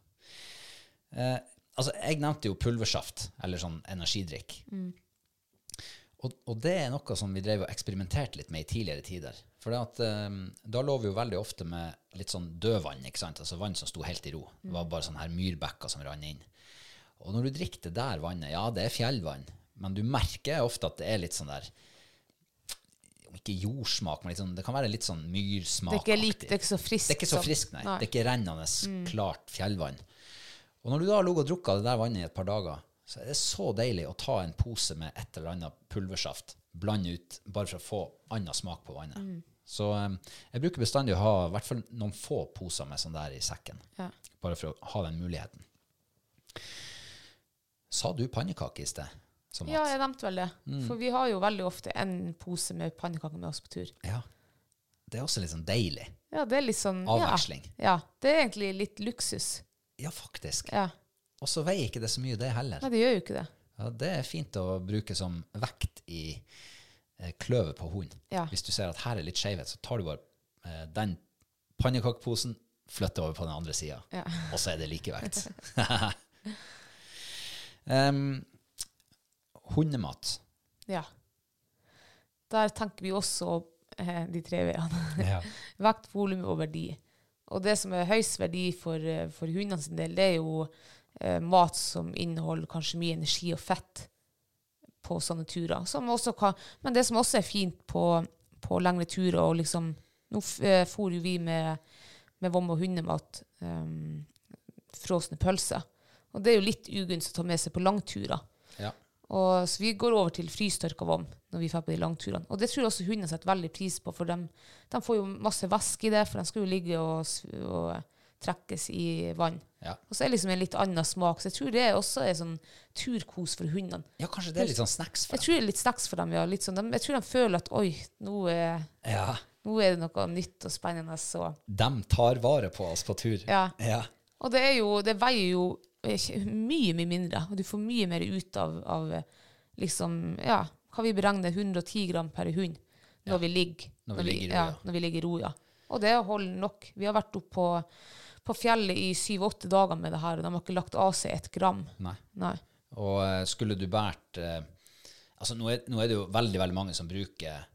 Eh, altså, jeg nevnte jo pulversaft, eller sånn energidrikk. Og, og det er noe som vi drev og eksperimenterte litt med i tidligere tider. For det at, eh, da lå vi jo veldig ofte med litt sånn dødvann, ikke sant? altså vann som sto helt i ro. Det var bare sånne her myrbekker som rant inn. Og når du drikker det der vannet, ja, det er fjellvann, men du merker ofte at det er litt sånn der om ikke jordsmak, men sånn, det kan være litt sånn Det myrsmakaktig. likt, det er ikke så friskt. Det er ikke så friskt, nei. Nei. Mm. Det er ikke rennende, klart fjellvann. Og når du da har ligget og drukket det der vannet i et par dager, så er det så deilig å ta en pose med et eller annet pulversaft, blande ut, bare for å få annen smak på vannet. Så eh, jeg bruker bestandig å ha i hvert fall noen få poser med sånn der i sekken, Ja. bare for å ha den muligheten. Sa du pannekake i sted? Som ja, jeg nevnte vel det. For vi har jo veldig ofte en pose med pannekaker med oss på tur. ja. Det er også litt sånn deilig. Ja, det er litt sånn Avveksling. Ja, ja det er egentlig litt luksus. Ja, faktisk. Ja. Og så veier ikke det så mye, det heller. Nei, det gjør jo ikke det. Ja, det er fint å bruke som vekt i kløvet på hunden. Ja. Hvis du ser at her er litt skjevhet, så tar du bare eh, den pannekakeposen, flytter over på den andre sida, Ja. og så er det likevekt. um, hundemat. Ja. Der tenker vi også eh, de tre veiene. Ja. Vekt, volum og verdi. Og det som er høyest verdi for, eh, for hundene sin del, det er jo eh, mat som inneholder kanskje mye energi og fett på sånne turer. Som også kan, men det som også er fint på, på lengre turer, og liksom Nå eh, for jo vi med, med vom og hundemat um, frosne pølser. Og det er jo litt ugunst å ta med seg på langturer. ja. Og, så vi går over til frystørka vom når vi drar på de langturene. Og det tror jeg også hundene setter veldig pris på, for de, de får jo masse væske i det, for de skal jo ligge og, og trekkes i vann. Ja. Og så er det liksom en litt annen smak, så jeg tror det også er sånn turkos for hundene. ja, kanskje det er litt sånn snacks for dem. Jeg tror det er litt snacks for dem, ja. Sånn, de, jeg tror de føler at oi, nå er, Ja. nå er det noe nytt og spennende. Så. De tar vare på oss på tur. Ja. Ja. Og det, jo, det veier jo mye, mye mindre, og du får mye mer ut av, av liksom, ja, hva vi beregner 110 gram per hund når vi ligger, Når vi. Når vi ligger i ro, ja. Og det holder nok. Vi har vært oppe på, på fjellet i syv-åtte dager med det her, og de har ikke lagt av seg et gram. Nei. Nei. Og eh, skulle du båret eh, altså nå er, nå er det jo veldig veldig mange som bruker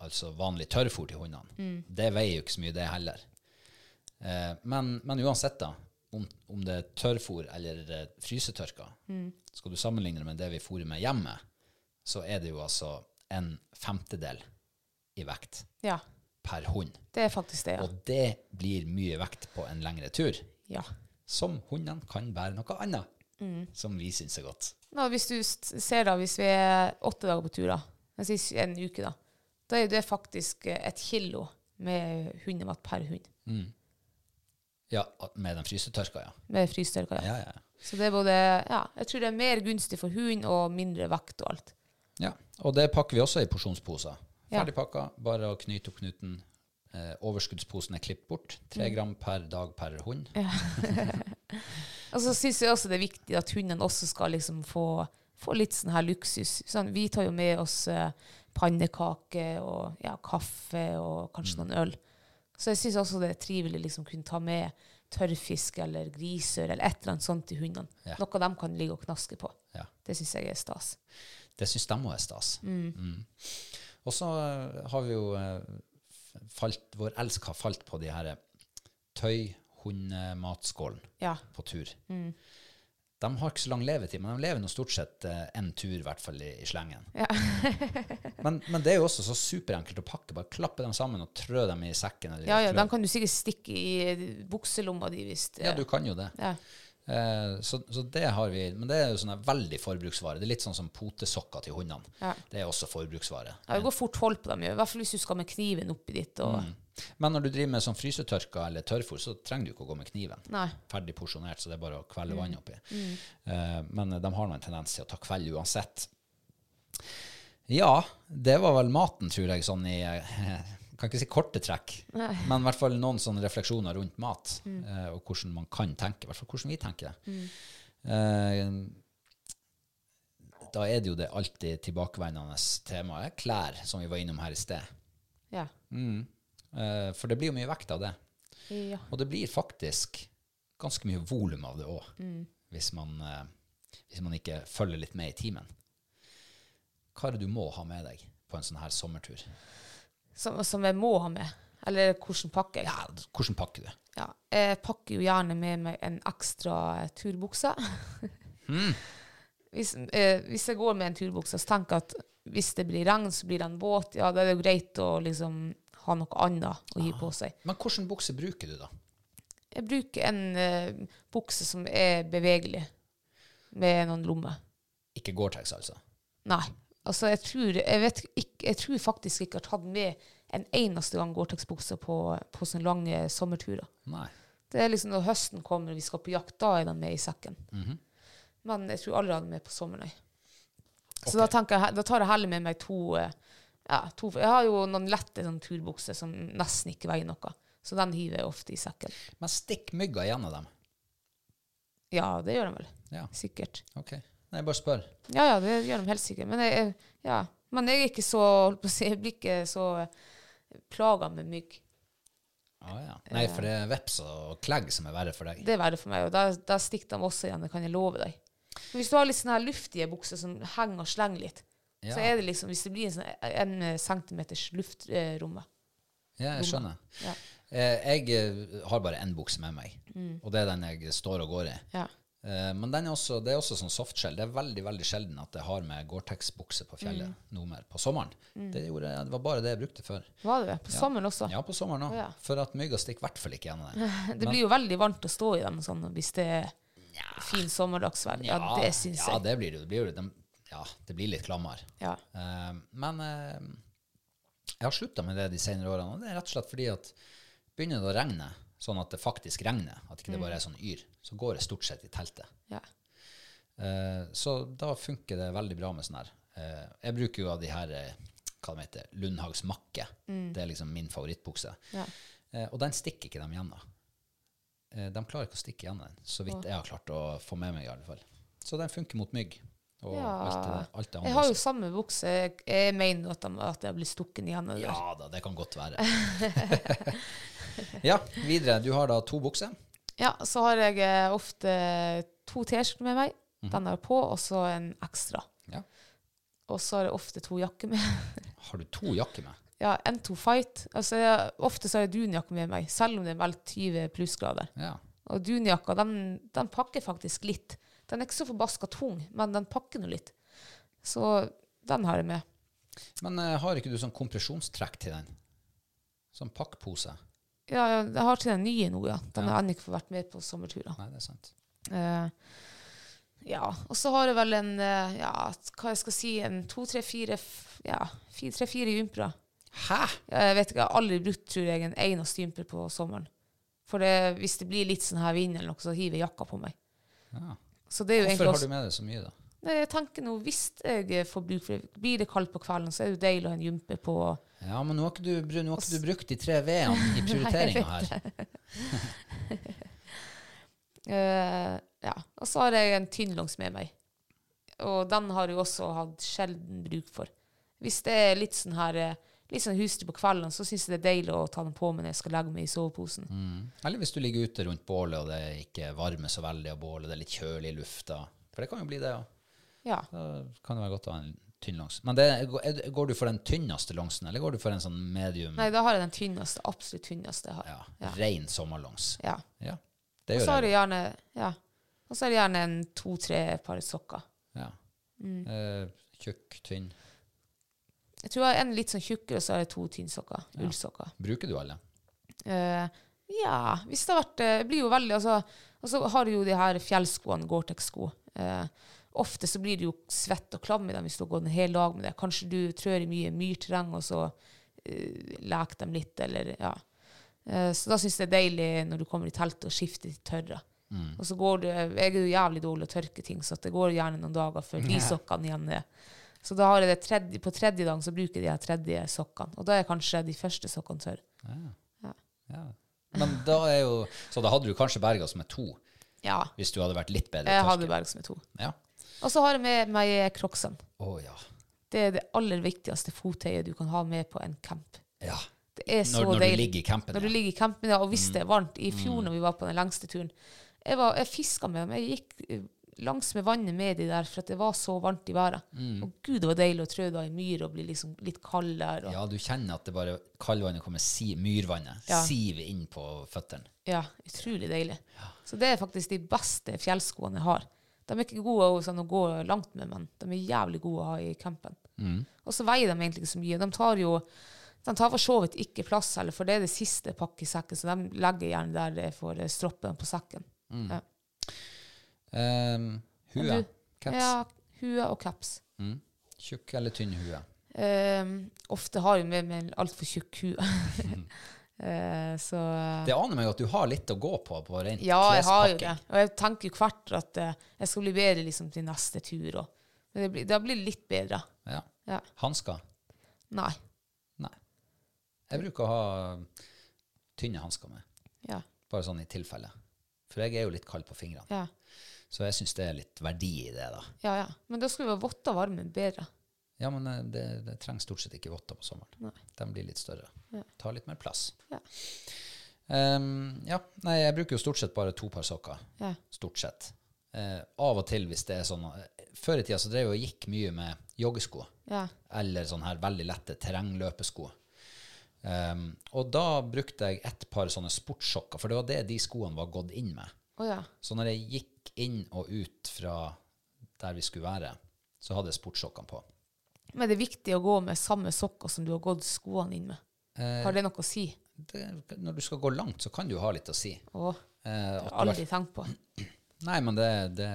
altså vanlig tørrfôr til hundene. Det veier jo ikke så mye, det heller. Eh, men, men uansett, da, om, om det er tørrfôr eller frysetørka, frysetørka, skal du sammenligne det med det vi fôrer med hjemme, så er det jo altså en femtedel i vekt Ja, per hund. det er faktisk det, ja. Og det blir mye vekt på en lengre tur, ja. som hundene kan bære noe annet, som vi syns er godt. Nå, hvis du ser da, hvis vi er åtte dager på tur, da, en uke da, da er det faktisk et kilo med hundemat per hund. Ja, med den frysetørka, ja. Med frysetørka, ja. Ja, ja. Så det er både, ja, jeg tror det er mer gunstig for hund og mindre vekt og alt. Ja, og det pakker vi også i porsjonsposer. Ja. Ferdig pakka, bare å knyte opp knuten. Eh, overskuddsposen er klippet bort. Tre Mm. gram per dag per hund. Og så synes jeg også det er viktig at hunden også skal liksom få, få litt sånn her luksus. Sånn, vi tar jo med oss eh, pannekake og ja, kaffe og kanskje Mm. noen øl. Så jeg synes også det er trivelig liksom kunne ta med tørrfisk eller grisør eller et eller annet sånt til hundene. Ja. Noe de kan ligge og knaske på. Ja. Det synes jeg er stas. Det syns de òg er stas. Mm. Og så eh, har vi jo eh, falt Vår elsk har falt på de her tøy-hundematskålen Ja. på tur. De har ikke så lang levetid, men de lever nå stort sett én tur, i hvert fall i, i slengen. men, men det er jo også så superenkelt å pakke. Bare klappe dem sammen og trø dem i sekken. Eller Ja, ja, klø- de kan du sikkert stikke i bukselomma di hvis ja, du kan jo det. Ja. Eh, så, så det har vi. Men det er jo sånn veldig forbruksvare. Det er litt sånn som potesokker til hundene. Ja. Det er også forbruksvare. Ja, det går fort hold på dem, i hvert fall hvis du skal med kniven oppi dit. Og, Men når du driver med sånn frysetørka eller tørrfôr, så trenger du ikke å gå med kniven. Nei. Ferdig porsjonert, så det er bare å kvelde vann oppi. Eh, men de har nå en tendens til å ta kveld uansett. Ja, det var vel maten, tror jeg, sånn i eh, Kan ikke si korte trekk, men i hvert fall noen sånne refleksjoner rundt mat, eh, og hvordan man kan tenke. I hvert fall hvordan vi tenker det. Eh, da er det jo det alltid tilbakevendende temaet klær, som vi var innom her i sted. Ja. Eh, for det blir jo mye vekt av det. ja. Og det blir faktisk ganske mye volum av det òg, hvis, man, eh, hvis man ikke følger litt med i timen. Hva er det du må ha med deg på en sånn her sommertur? Som, som jeg må ha med. Eller hvordan pakker jeg. Ja, hvordan pakker du? Ja, jeg pakker jo gjerne med meg en ekstra turbukse. hvis, eh, hvis jeg går med en turbukse, så tenker jeg at hvis det blir regn, så blir det en båt. Ja, da er det jo greit å liksom ha noe annet å gi på seg. Men hvilken bukse bruker du, da? Jeg bruker en uh, bukse som er bevegelig, med noen lommer. Ikke Gore-Tex, altså. Nei. Altså, jeg tror, jeg, vet ikke, jeg tror faktisk ikke jeg har tatt med en eneste gang Gore-Tex-bukse på, på sånne lange sommerturer. Nei. Det er liksom Når høsten kommer og vi skal på jakt, da er de med i sekken. Mhm. Men jeg tror aldri jeg er med på sommeren, nei. Så da, tenker jeg, da tar jeg heller med meg to, eh, ja, to Jeg har jo noen lette sånn, turbukser som nesten ikke veier noe. Så den hiver jeg ofte i sekken. Men stikk mygga gjennom dem. Ja, det gjør de vel. Ja, Sikkert. ok. Nei, bare spør. Ja, ja, det gjør de helt sikkert. Men jeg, ja. Men jeg er ikke så holdt på å si, Jeg blir ikke så plaga med mygg. Ah, ja. Nei, for det er veps og klegg som er verre for deg. Det er verre for meg, og da, da stikker de også igjen, det kan jeg love deg. Men hvis du har litt sånne her luftige bukser som henger og slenger litt, Ja. så er det liksom Hvis det blir en, sånn, en centimeters luftromme Ja, jeg skjønner. Ja. Eh, jeg eh, har bare én bukse med meg, og det er den jeg står og går i. Ja. Eh, men den er også, det er også sånn softshell. Det er veldig veldig sjelden at jeg har med Gore-Tex-bukse på fjellet noe mer. På sommeren. Det, gjorde, det var bare det jeg brukte før. Var det det? På sommeren også? Ja, på sommeren òg. Ja. For at mygga stikker i hvert fall ikke gjennom den. Det blir jo veldig varmt å stå i dem sånn, hvis det er fin sommerdagsvær. Ja, det syns ja, det blir det. Det blir, de, ja, det blir litt klammere. Ja. Eh, men uh, jeg har slutta med det de senere årene. Og det er rett og slett fordi at begynner det å regne, sånn at det faktisk regner, at ikke det bare er sånn yr, så går jeg stort sett i teltet. Ja. Eh, så da funker det veldig bra med sånn her. Eh, jeg bruker jo av de her eh, hva de heter, Lundhags Makke. Det er liksom min favorittbukse. Ja. Eh, og den stikker ikke de gjennom. Eh, de klarer ikke å stikke gjennom den, så vidt jeg har klart å få med meg i alle fall. Så den funker mot mygg og Ja. alt, det, alt det. Jeg har jo samme bukse. Jeg, mener at, de, at jeg blir stukken igjen. av. Ja da, det kan godt være. ja, videre. Du har da to bukser. Ja, så har jeg eh, ofte to T-skjorter med meg. Mm. Den jeg på, og så en ekstra. Ja. Og så har jeg ofte to jakker med. Har du to jakker med? Ja, N2 Fight. Altså, jeg, ofte så har jeg dunjakke med meg, selv om det er vel 20 plussgrader. Ja. Og dunjakka, den, den pakker faktisk litt. Den er ikke så forbaska tung, men den pakker nå litt. Så den har jeg med. Men uh, har ikke du sånn kompresjonstrekk til den? Sånn pakkpose? Ja, jeg har til den nye nå, ja. Den har jeg ikke fått vært med på sommerturer. Nei, det er sant. Uh, ja, og så har jeg vel en eh, ja, hva jeg skal si, en to, tre, fire ja, fire, tre, fire jumpere. Hæ? Jeg vet ikke, jeg har aldri brukt tror jeg, en eneste jumper på sommeren. For det, hvis det blir litt sånn her vind eller noe, så hiver jeg jakka på meg. Ja. Så det jo Hvorfor har du med deg så mye, da? Nei, jeg tenker nå, hvis jeg får bruk for det, blir det kaldt på kvelden, så er det jo deilig å ha en jumper på. Ja, men nå har ikke du, nå har ikke du brukt de tre V-ene i prioriteringa her. uh, ja, og så har jeg en tynnlongs med meg. Og den har jeg også hatt sjelden bruk for. Hvis det er litt sånn her eh, litt sånn husdyr på kvelden, så syns jeg det er deilig å ta den på meg når jeg skal legge meg i soveposen. Mm. Eller hvis du ligger ute rundt bålet, og det ikke varmer så veldig av bålet, det er litt kjølig i lufta. For det kan jo bli det, ja. Ja. Da kan det være godt å ha en tynn langs. Men det, går du for den tynneste langsen, eller går du for en sånn medium, Nei, da har jeg den tynneste, absolutt tynneste jeg har. ja, Ja. ren sommerlangs. Ja. Ja, det Og så har jeg. jeg gjerne ja. Og så er det gjerne en to-tre par sokker. Ja. Mm. Eh, tjukk, tynn. Jeg tror jeg har en litt sånn tjukkere, og så har jeg to tynnsokker. Ullsokker. Bruker du alle? Eh, ja, hvis det har vært eh, Det blir jo veldig altså, Og så har du jo de her fjellskoene, Gore-Tex-sko. Eh, ofte så blir du jo svett og klam i dem hvis du har gått en hel dag med det. Kanskje du trør i mye myrterreng, og så uh, leker dem litt, eller ja. Uh, så da syns jeg det er deilig når du kommer i teltet og skifter til tørre. Og så går du Jeg er jo jævlig dårlig å tørke ting, så det går gjerne noen dager før de sokkene igjen er Så da har jeg det tredje, på tredje dagen så bruker jeg de her tredje sokkene. Og da er kanskje de første sokkene tørre. Ja. Men da er jo Så da hadde du kanskje berga oss med to, Ja. hvis du hadde vært litt bedre Jeg hadde berga oss med to. Ja. Og så har jeg med meg crocsene. Oh, ja. Det er det aller viktigste fottøyet du kan ha med på en camp. ja. Det er så Når, når du ligger i campen. Når du ja. ligger i campen, ja, og hvis det er varmt. I fjor når vi var på den lengste turen, jeg, var, jeg fiska med dem. Jeg gikk langsmed langs med vannet med de der, for det var så varmt i været. Og gud, det var deilig å trø da i myr og bli liksom litt kald der. Og, Ja, du kjenner at det bare kaldvannet kommer, si, myrvannet, Ja. siver inn på føttene. ja, utrolig deilig. Så det er faktisk de beste fjellskoene jeg har. De er ikke gode å, sånn, å gå langt med, men de er jævlig gode å ha i campen. Og så veier de egentlig ikke så mye. De tar jo de tar for så vidt ikke plass heller, for det er det siste pakket i sekken, så de legger gjerne der det får stroppen på sekken. Ja. Um, hua. Caps. Ja, hua og caps. Mm. Tjukk eller tynn hue? Um, ofte har jeg med en altfor tjukk hue. eh, så Det aner meg at du har litt å gå på på rent Ja, jeg har jo det. Og jeg tenker jo hvert at eh, jeg skal bli bedre liksom, til neste tur. Og, men det blir, det blir litt bedre. Ja. Ja. Hansker? Nei. Nei. Jeg bruker å ha tynne hansker med, Ja. bare sånn i tilfelle. For jeg er jo litt kald på fingrene. Ja. Så jeg syns det er litt verdi i det, da. ja, ja. Men da skulle være votter varmen bedre. Ja, men eh, det, det trenger stort sett ikke votter på sommeren. Nei. De blir litt større. Ja. Tar litt mer plass. Ja. Um, ja, nei, jeg bruker jo stort sett bare to par sokker. Ja. Stort sett. Uh, av og til hvis det er sånn eh, Før i tida så drev jeg og gikk mye med joggesko. Ja. Eller sånne her veldig lette terrengløpesko. Um, og da brukte jeg et par sånne sportssokker, for det var det de skoene var gått inn med. Oh, ja. Så når jeg gikk inn og ut fra der vi skulle være, så hadde jeg sportssokkene på. Men det er viktig å gå med samme sokker som du har gått skoene inn med. Eh, Har det noe å si? det, når du skal gå langt, så kan du jo ha litt å si. Å, Eh, det har jeg aldri tenkt på. Nei, men det, det,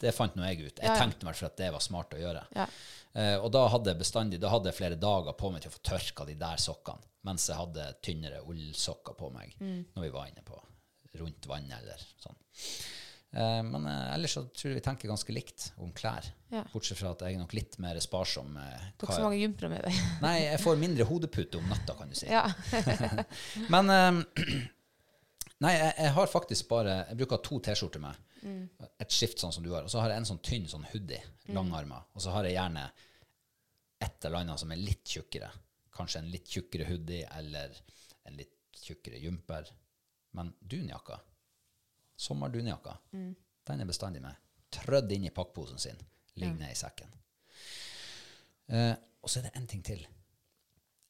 det fant nå jeg ut. Jeg ja. tenkte i hvert fall at det var smart å gjøre. Ja. Eh, og da hadde jeg bestandig, da hadde jeg flere dager på meg til å få tørka de der sokkene, mens jeg hadde tynnere ullsokker på meg Mm. når vi var inne på rundt vannet eller sånn. Eh, men eh, ellers så tror jeg vi tenker ganske likt om klær, Ja. bortsett fra at jeg er nok litt mer sparsom Eh, Du har ikke så mange jumpere med deg. Nei, jeg får mindre hodepute om natta, kan du si. Ja. Men eh, Nei, jeg, jeg har faktisk bare Jeg bruker to T-skjorter med. Et skift sånn som du har. Og så har jeg en sånn tynn sånn hoodie, langarma. Og så har jeg gjerne et eller annet som er litt tjukkere. Kanskje en litt tjukkere hoodie eller en litt tjukkere jumper. Men dunjakka, sommerdunjakka, den er bestandig med. Trødd inn i pakkposen sin. Ligger ned i sekken. Eh, og så er det en ting til.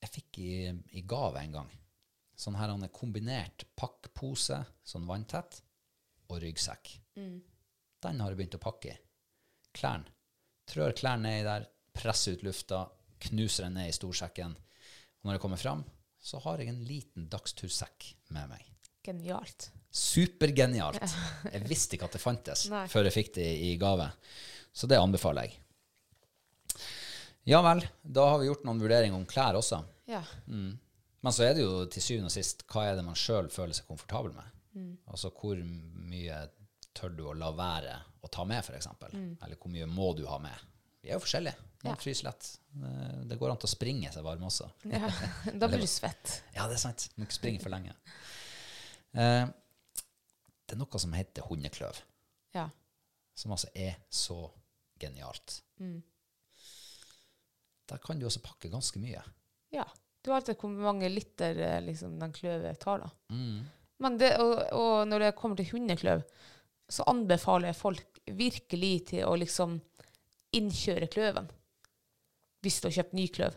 Jeg fikk i, i gave en gang sånn her han er kombinert pakkpose, sånn vanntett, og ryggsekk. Den har jeg begynt å pakke i. Klærne. Trør klærne nedi der, presser ut lufta, knuser den ned i storsekken. Og når jeg kommer fram, så har jeg en liten dagstursekk med meg. Genialt. Supergenialt. Jeg visste ikke at det fantes Nei. før jeg fikk det i gave. Så det anbefaler jeg. Ja vel, da har vi gjort noen vurderinger om klær også. Ja. Men så er det jo til syvende og sist hva er det man sjøl føler seg komfortabel med. Altså hvor mye tør du å la være å ta med, f.eks. Eller hvor mye må du ha med. Vi er jo forskjellige. Noen Ja. fryser lett. Det går an til å springe seg varm også. ja. Da blir du svett. Ja, det er sant. Du må ikke springe for lenge. Eh, det er noe som heter hundekløv, Ja. som altså er så genialt. Der kan du også pakke ganske mye. ja. Du vet hvor mange liter eh, liksom, den kløvet tar, da. Mm. Men det, og, og når det kommer til hundekløv, så anbefaler jeg folk virkelig til å liksom innkjøre kløven. Hvis du har kjøpt ny kløv.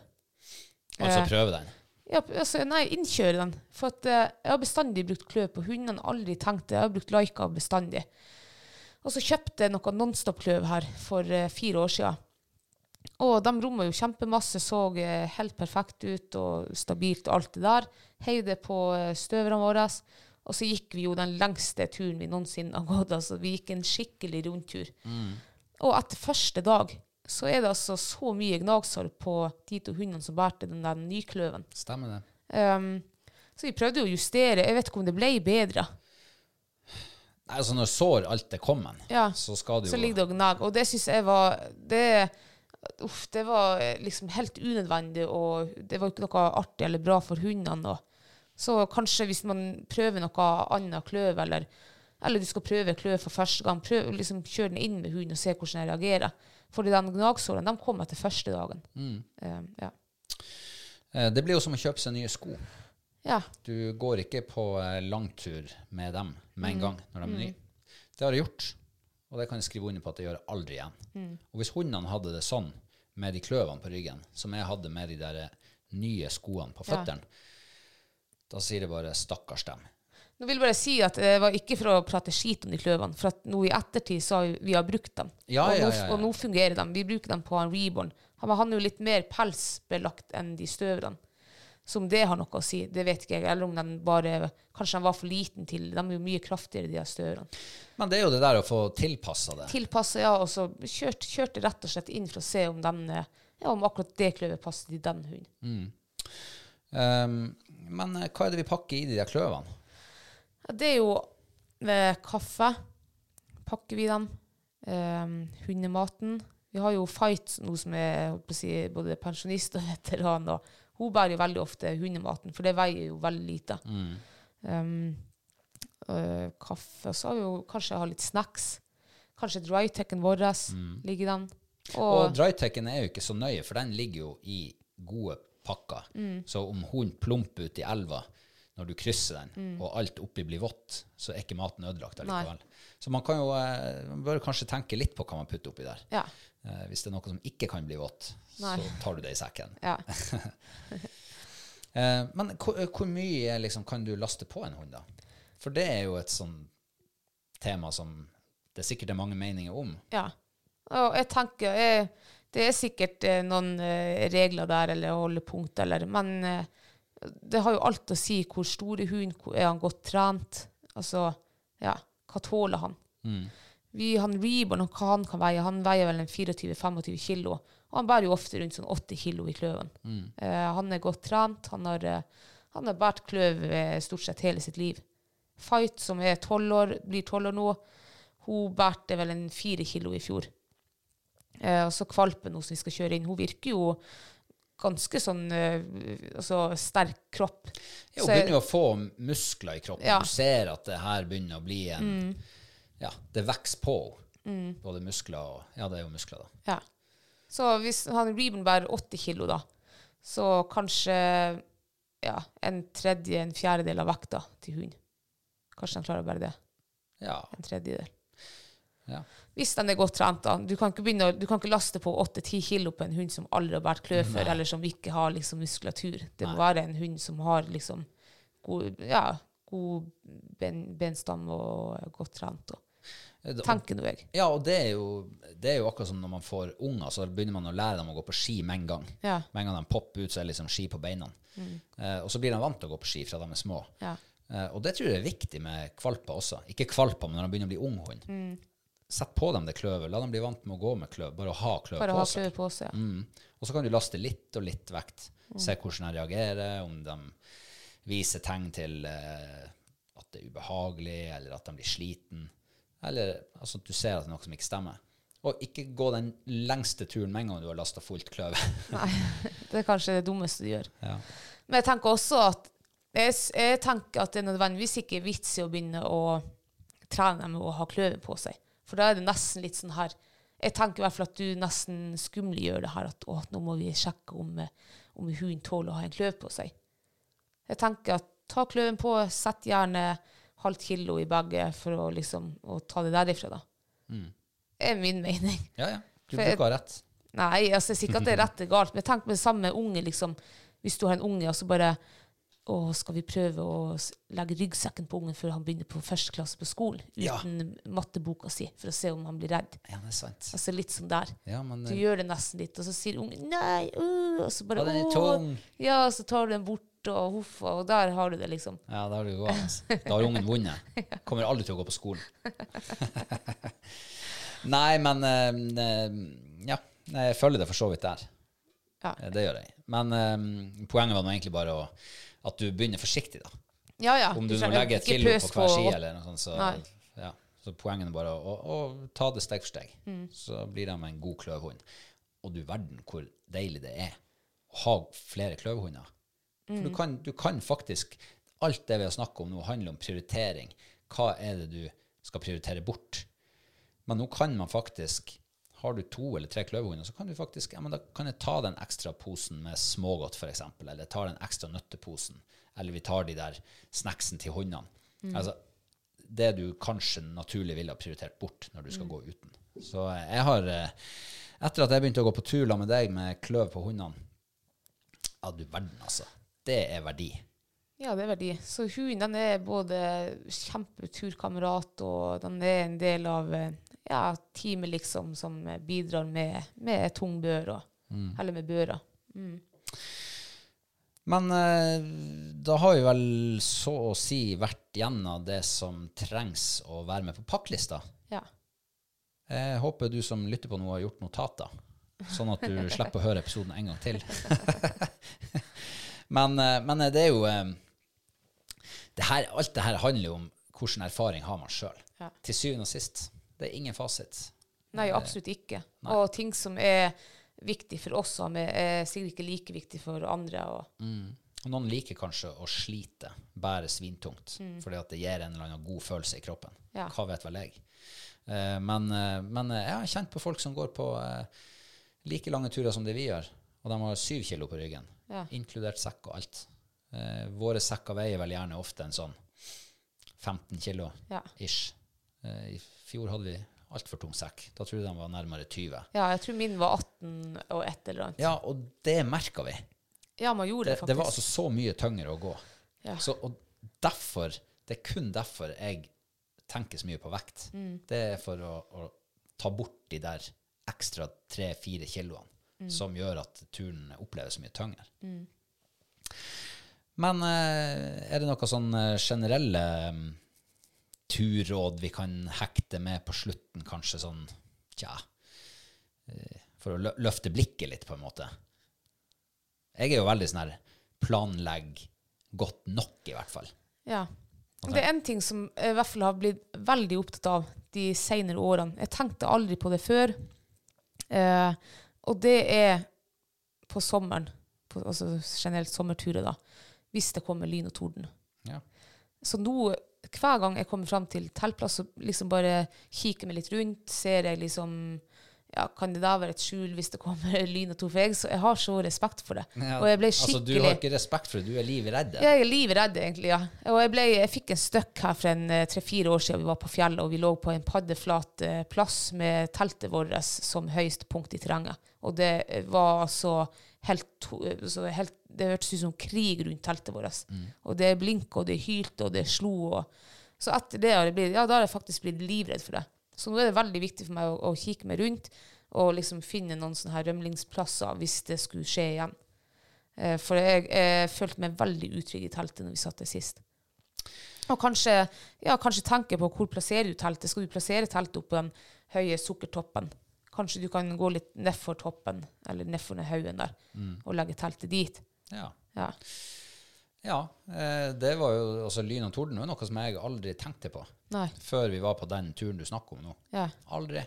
Altså Eh, prøve den. Ja, altså, nei, innkjøre den. For at, eh, jeg har bestandig brukt kløv på hundene, aldri tenkt det. Jeg har brukt Laika bestandig. Og så kjøpte jeg noe Nonstop-kløv her for eh, fire år siden. Og de romma jo kjempemasse, så eh, helt perfekt ut og stabilt og alt det der. Heiv det på eh, støverne våre. Og så gikk vi jo den lengste turen vi noensinne har gått. Altså, vi gikk en skikkelig rundtur. Og etter første dag så er det altså så mye gnagsår på de to hundene som bærte den der nykløven. Stemmer det. Um, så vi prøvde å justere. Jeg vet ikke om det ble bedre. Nei, altså Når sår alt er kommet, Ja, så skal det jo Så ligger det og gnager. Og det syns jeg var det, uff, det var liksom helt unødvendig, og det var ikke noe artig eller bra for hundene. Og. Så kanskje hvis man prøver noe annet kløv, eller, eller du skal prøve kløv for første gang, prøv, liksom, kjør den inn med hunden og se hvordan den reagerer. For den gnagsåren de kom etter første dagen. Um, ja. Eh, Det blir jo som å kjøpe seg nye sko. ja. Du går ikke på eh, langtur med dem med Mm. en gang når de er nye. Det har jeg gjort, og det kan jeg skrive under på at jeg gjør aldri igjen. Mm. Og hvis hundene hadde det sånn med de kløvene på ryggen, som jeg hadde med de der nye skoene på Ja. da sier det bare 'stakkars dem'. Nå vil jeg bare si at det var ikke for å prate skit om de kløvene, for at nå i ettertid så har vi, har brukt dem. Ja, og, nå, ja, ja. og nå fungerer de. Vi bruker dem på en reborn. Han, er jo litt mer pelsbelagt enn de støverne. Så om det har noe å si, det vet ikke jeg. Eller om den bare Kanskje den var for liten til De er jo mye kraftigere, de her størene. Men det er jo det der å få tilpassa det. Tilpassa, ja. Og så kjørte, kjørt rett og slett inn for å se om, den, eh, ja, om akkurat det kløvet passer til den hunden. Um, men eh, hva er det vi pakker i de der kløvene? Det er jo eh, kaffe. Pakker vi dem. Eh, hundematen. Vi har jo Fight, noe som er si, både pensjonist og veteran. Og hun bærer jo veldig ofte hundematen, for det veier jo veldig lite. Um, øh, kaffe. Og så har vi jo kanskje ha litt snacks. Kanskje drytekken vår ligger i den. Og drytekken er jo ikke så nøye, for den ligger jo i gode pakker. Mm. Så om hunden plumper ut i elva når du krysser den, Mm. og alt oppi blir vått, så er ikke maten ødelagt allikevel. Så man kan jo eh, man bør kanskje tenke litt på hva man putter oppi der. Ja. Eh, hvis det er noe som ikke kan bli vått, Nei. så tar du det i sekken. ja. Eh, men hvor, hvor mye liksom, kan du laste på en hund, da? For det er jo et sånn tema som det sikkert er mange meninger om. Ja. Og jeg tenker jeg, Det er sikkert eh, noen eh, regler der, eller holdepunkt, eller Men eh, det har jo alt å si hvor stor er hunden, er han godt trent? Altså, ja, hva tåler han? Vi, han Reborn, hva han kan veie? Han veier vel en 24-25 kilo. Og han bærer jo ofte rundt sånn 80 kilo i kløven. Eh, han er godt trent. Han har, eh, han har båret kløv eh, stort sett hele sitt liv. Fight, som er 12 år, blir 12 år nå, hun bærte vel en 4 kilo i fjor. Eh, og så kvalpen hun som vi skal kjøre inn, hun virker jo ganske sånn eh, altså sterk kropp. Ja, hun begynner jo å få muskler i kroppen. Ja. Du ser at det her begynner å bli en Ja, det vokser på henne. Både muskler og Ja, det er jo muskler, da. Ja. Så hvis han Reben bærer 80 kilo, da, så kanskje ja, en tredje, en fjerdedel av vekta til hund. Kanskje han klarer å bære det. Ja. En tredjedel. ja. Hvis de er godt trent, da. Du kan ikke, begynne, du kan ikke laste på 8-10 kilo på en hund som aldri har båret klø før, eller som ikke har liksom, muskulatur. Det må være en hund som har liksom god, ja, god ben, benstamme og godt trent. Og, Det- tenker nå jeg. Ja, og det er, jo, det er jo akkurat som når man får unger, så begynner man å lære dem å gå på ski med en gang. Ja. Med en gang de popper ut, så er det liksom ski på beina. Eh, og så blir de vant til å gå på ski fra de er små. Ja. Eh, og det tror jeg er viktig med kvalper også. Ikke kvalper, men når de begynner å bli ung hund. Mm. Sett på dem det kløvet. La dem bli vant med å gå med kløv. Bare å ha kløv Bare på ha seg. kløv på seg. Ja. Mm. Og så kan du laste litt og litt vekt. Se hvordan de reagerer, om de viser tegn til eh, at det er ubehagelig, eller at de blir sliten. Eller altså, at du ser at det er noe som ikke stemmer. Og ikke gå den lengste turen med en gang du har lasta fullt kløv. Nei, det er kanskje det dummeste du gjør. ja. Men jeg tenker også at jeg, jeg tenker at det er nødvendigvis ikke vits i å begynne å trene med å ha kløver på seg. For da er det nesten litt sånn her Jeg tenker i hvert fall at du nesten skumliggjør det her at å, nå må vi sjekke om, eh, om hunden tåler å ha en kløv på seg. Jeg tenker at ta kløven på, sett gjerne halvt kilo i begge for å liksom å ta det derifra, da. Det er min mening. ja, ja. Du For bruker rett. Nei, altså, jeg sier ikke at det er rett eller galt, men tenk med det samme unge, liksom. Hvis du har en unge, og så bare Å, skal vi prøve å legge ryggsekken på ungen før han begynner på første klasse på skolen, Ja. uten matteboka si, for å se om han blir redd? Ja, det er sant. Altså litt sånn der. Ja, men Du eh, gjør det nesten litt, og så sier ungen 'nei', uh, og så bare Ja, tung. Ja, og så tar du den bort, og huff, og der har du det, liksom. Ja, da har du gått. Da har ungen vunnet. Kommer aldri til å gå på skolen. Nei, men eh, eh, Ja, jeg følger det for så vidt der. Ja. Det gjør jeg. Men poenget var nå egentlig bare å, at du begynner forsiktig, da. Ja, ja. Om du nå trenger legger et kilo på hver ski, eller noe sånt, så, ja, så poenget er bare å, å, ta det steg for steg. Mm. Så blir de en god kløvhund. Og du verden hvor deilig det er å ha flere kløvhunder. For Mm. du kan, du kan faktisk Alt det vi har snakket om nå, handler om prioritering. Hva er det du skal prioritere bort? Men nå kan man faktisk Har du to eller tre kløverhunder, så kan du faktisk ja, men da kan jeg ta den ekstra posen med smågodt, f.eks., eller ta den ekstra nøtteposen, eller vi tar de der snacksen til hundene. Altså, det du kanskje naturlig ville ha prioritert bort når du skal gå uten. Så eh, jeg har eh, Etter at jeg begynte å gå på tur sammen med deg med kløv på hundene Ja, du verden, altså. Det er verdi. Ja, det er verdi. Så hunden den er både kjempeturkamerat, og den er en del av eh, ja, teamet liksom, som eh, bidrar med, med tung bør, og, eller med bører. Men eh, da har vi vel så å si vært gjennom det som trengs å være med på pakklista. Ja. Jeg håper du som lytter på nå, har gjort notater, sånn at du slipper å høre episoden en gang til. men, eh, men det er jo eh, det her, Alt det her handler jo om hvilken erfaring har man sjøl. Ja. Til syvende og sist. Det er ingen fasit. Nei, absolutt ikke. Og ting som er viktig for oss, som er er sikkert ikke like viktig for andre. Og, Mm. noen liker kanskje å slite, bære svintungt, fordi at det gir en eller annen god følelse i kroppen. Ja. Hva vet vel jeg. Eh, men, eh, men eh, jeg har kjent på folk som går på eh, like lange turer som det vi gjør, og de har syv kilo på ryggen, Ja. inkludert sekk og alt. Eh, våre sekker veier vel gjerne ofte en sånn 15 kilo ish. Eh, I fjor hadde vi altfor tung sekk. Da tror jeg de var nærmere 20. ja, jeg tror min var 18 og et eller annet. Ja, og det merka vi. Ja, man gjorde Det, det, faktisk. det var altså så mye tyngre å gå. Ja. Så, og derfor, det er kun derfor jeg tenker så mye på vekt. Mm. Det er for å, å ta bort de der ekstra tre-fire kiloene Mm. som gjør at turen oppleves mye tyngre. Men eh, er det noen sånn eh, generelle mm, turråd vi kan hekte med på slutten, kanskje sånn Tja eh, For å løfte blikket litt, på en måte. Jeg er jo veldig sånn her planlegg godt nok, i hvert fall. Ja. Det er en ting som jeg i hvert fall har blitt veldig opptatt av de senere årene. Jeg tenkte aldri på det før. Eh, og det er på sommeren, på, altså generelt sommerturer, da. Hvis det kommer lyn og torden. Ja. Så nå, hver gang jeg kommer fram til teltplass, så liksom bare kikker meg litt rundt, ser jeg liksom ja, Kan det da være et skjul hvis det kommer lyn og to For så, jeg har så respekt for det. og jeg ble skikkelig Altså, du har ikke respekt for det, du er livredd. jeg er livredd, egentlig, ja. Og jeg, ble, jeg fikk en støkk her for en eh, tre-fire år siden. Vi var på fjellet, og vi lå på en paddeflat eh, plass med teltet vårt som høyest punkt i terrenget. Og det eh, var altså helt, så helt Det hørtes ut som krig rundt teltet vårt. Og det blinka, og det hylte, og det slo. Og, så etter det har jeg blitt, ja, da har jeg faktisk blitt livredd for det. Så nå er det veldig viktig for meg å, å kikke meg rundt og liksom finne noen sånne her rømlingsplasser hvis det skulle skje igjen. Eh, For jeg, jeg følte meg veldig utrygg i teltet når vi satt der sist. Og kanskje, ja, kanskje tenke på hvor plasserer du teltet. Skal du plassere teltet oppå den høye sukkertoppen? Kanskje du kan gå litt nedfor toppen, eller nedfor den haugen der, og legge teltet dit. Ja. Ja. ja eh, det var jo også Lyn og torden var noe som jeg aldri tenkte på Nei. før vi var på den turen du snakker om nå. Ja. Aldri.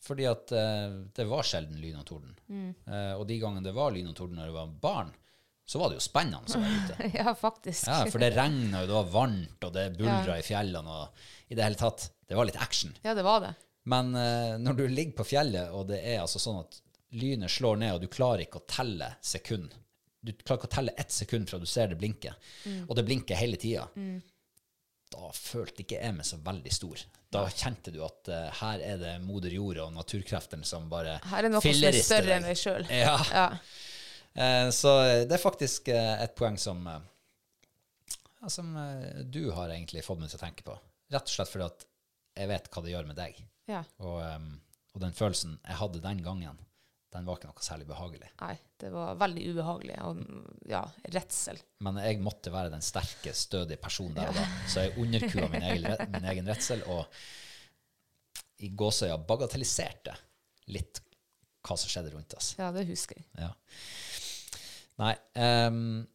Fordi at eh, det var sjelden lyn og torden. Eh, og de gangene det var lyn og torden når jeg var barn, så var det jo spennende å være ute. ja, faktisk. Ja, for det regna jo, det var varmt, og det buldra i fjellene, og i det hele tatt Det var litt action. Ja, det var det. Men eh, når du ligger på fjellet, og det er altså sånn at lynet slår ned, og du klarer ikke å telle sekund Du klarer ikke å telle ett sekund fra du ser det blinke, og det blinker hele tida, da følte ikke jeg meg så veldig stor. Da kjente du at uh, her er det moder jord og naturkreftene som bare Her er noe som er fillerister større deg. enn deg sjøl. Ja. Ja. Uh, så det er faktisk uh, et poeng som, eh, som eh, du har egentlig fått meg til å tenke på. Rett og slett fordi at jeg vet hva det gjør med deg. Ja. Og, um, og den følelsen jeg hadde den gangen, den var ikke noe særlig behagelig. Nei, det var veldig ubehagelig. Og ja, redsel. Men jeg måtte være den sterke, stødige personen der og da. Så jeg underkua min egen, min egen redsel og i gåsøya bagatelliserte litt hva som skjedde rundt oss. Ja, det husker jeg. Ja. Nei Um,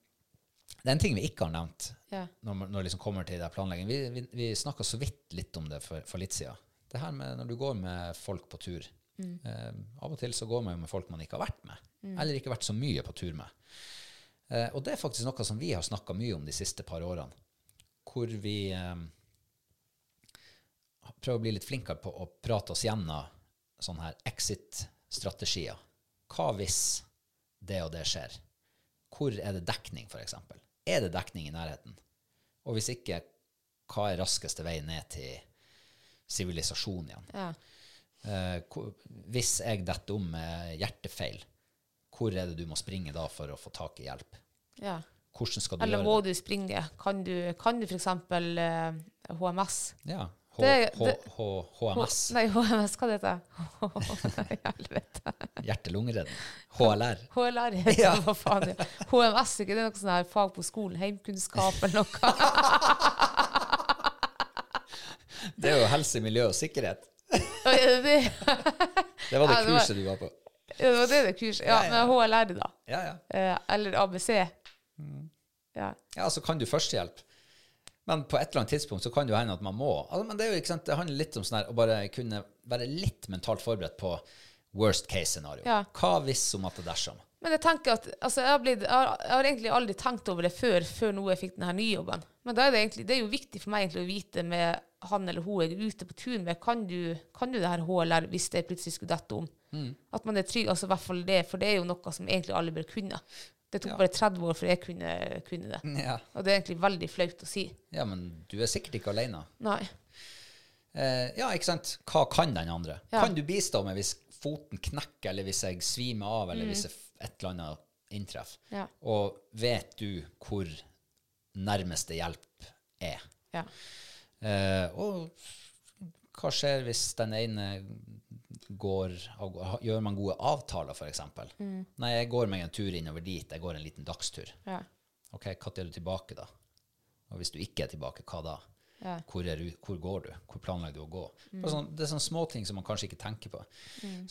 Det er en ting vi ikke har nevnt Ja. når, når det liksom kommer til det planlegging. Vi, vi, vi snakka så vidt litt om det for, for litt siden. Det her med når du går med folk på tur. Eh, av og til så går man jo med folk man ikke har vært med, eller ikke vært så mye på tur med. Eh, og det er faktisk noe som vi har snakka mye om de siste par årene. Hvor vi eh, prøver å bli litt flinkere på å prate oss gjennom sånne her exit-strategier. Hva hvis det og det skjer? Hvor er det dekning, f.eks.? Er det dekning i nærheten? Og hvis ikke, hva er raskeste vei ned til sivilisasjon igjen? Ja. Eh, hvis jeg detter om med hjertefeil, hvor er det du må springe da for å få tak i hjelp? ja. Hvordan skal du Eller gjøre må du springe? Kan du, kan du f.eks. Uh, HMS? Ja, H, Det- H, det- H, HMS. Nei, HMS, hva det heter det? Helvete. Hjerte-lungeredning. HLR. HLR heter Ja. det, hva faen. Ja. HMS, ikke det er noe sånn her fag på skolen? Heimkunnskap eller noe? Det er jo helse, miljø og sikkerhet. Er det var det kurset du var på. Ja, det var det det kurset. Ja, men HLR, da. Ja, ja. Eh, eller ABC. Mm. Ja. Ja, så kan du førstehjelp. Men på et eller annet tidspunkt så kan det jo hende at man må. Altså, men det, jo, sant, det handler litt om sånn her, å bare kunne være litt mentalt forberedt på worst case scenario. Ja. Hva hvis om at det dersom? Men jeg tenker at altså, jeg, har blitt, jeg, har, jeg har egentlig aldri tenkt over det før, før nå jeg fikk denne nye jobben. Men da er det, egentlig, det er jo viktig for meg å vite med han eller hun jeg er ute på tur med, kan du, kan du det her HLR hvis det plutselig skulle dette om? Mm. At man er trygg, altså i hvert fall det, for det er jo noe som egentlig alle bør kunne. Det tok Ja. bare 30 år før jeg kunne, kunne det. Ja. Og det er egentlig veldig flaut å si. ja, men du er sikkert ikke alene. Nei. Eh, ja, ikke sant? Hva kan den andre? Ja. Kan du bistå meg hvis foten knekker, eller hvis jeg svimer av, eller hvis jeg et eller annet inntreffer? Mm. Ja. Og vet du hvor nærmeste hjelp er? Ja. Eh, og hva skjer hvis den ene går Gjør man gode avtaler, f.eks.? Mm. Nei, jeg går meg en tur innover dit. Jeg går en liten dagstur. Ja. Ok, når er du tilbake, da? Og hvis du ikke er tilbake, hva da? Ja. Hvor, er hvor går du? Hvor planlegger du å gå? Mm. Sånn, det er sånne småting som man kanskje ikke tenker på,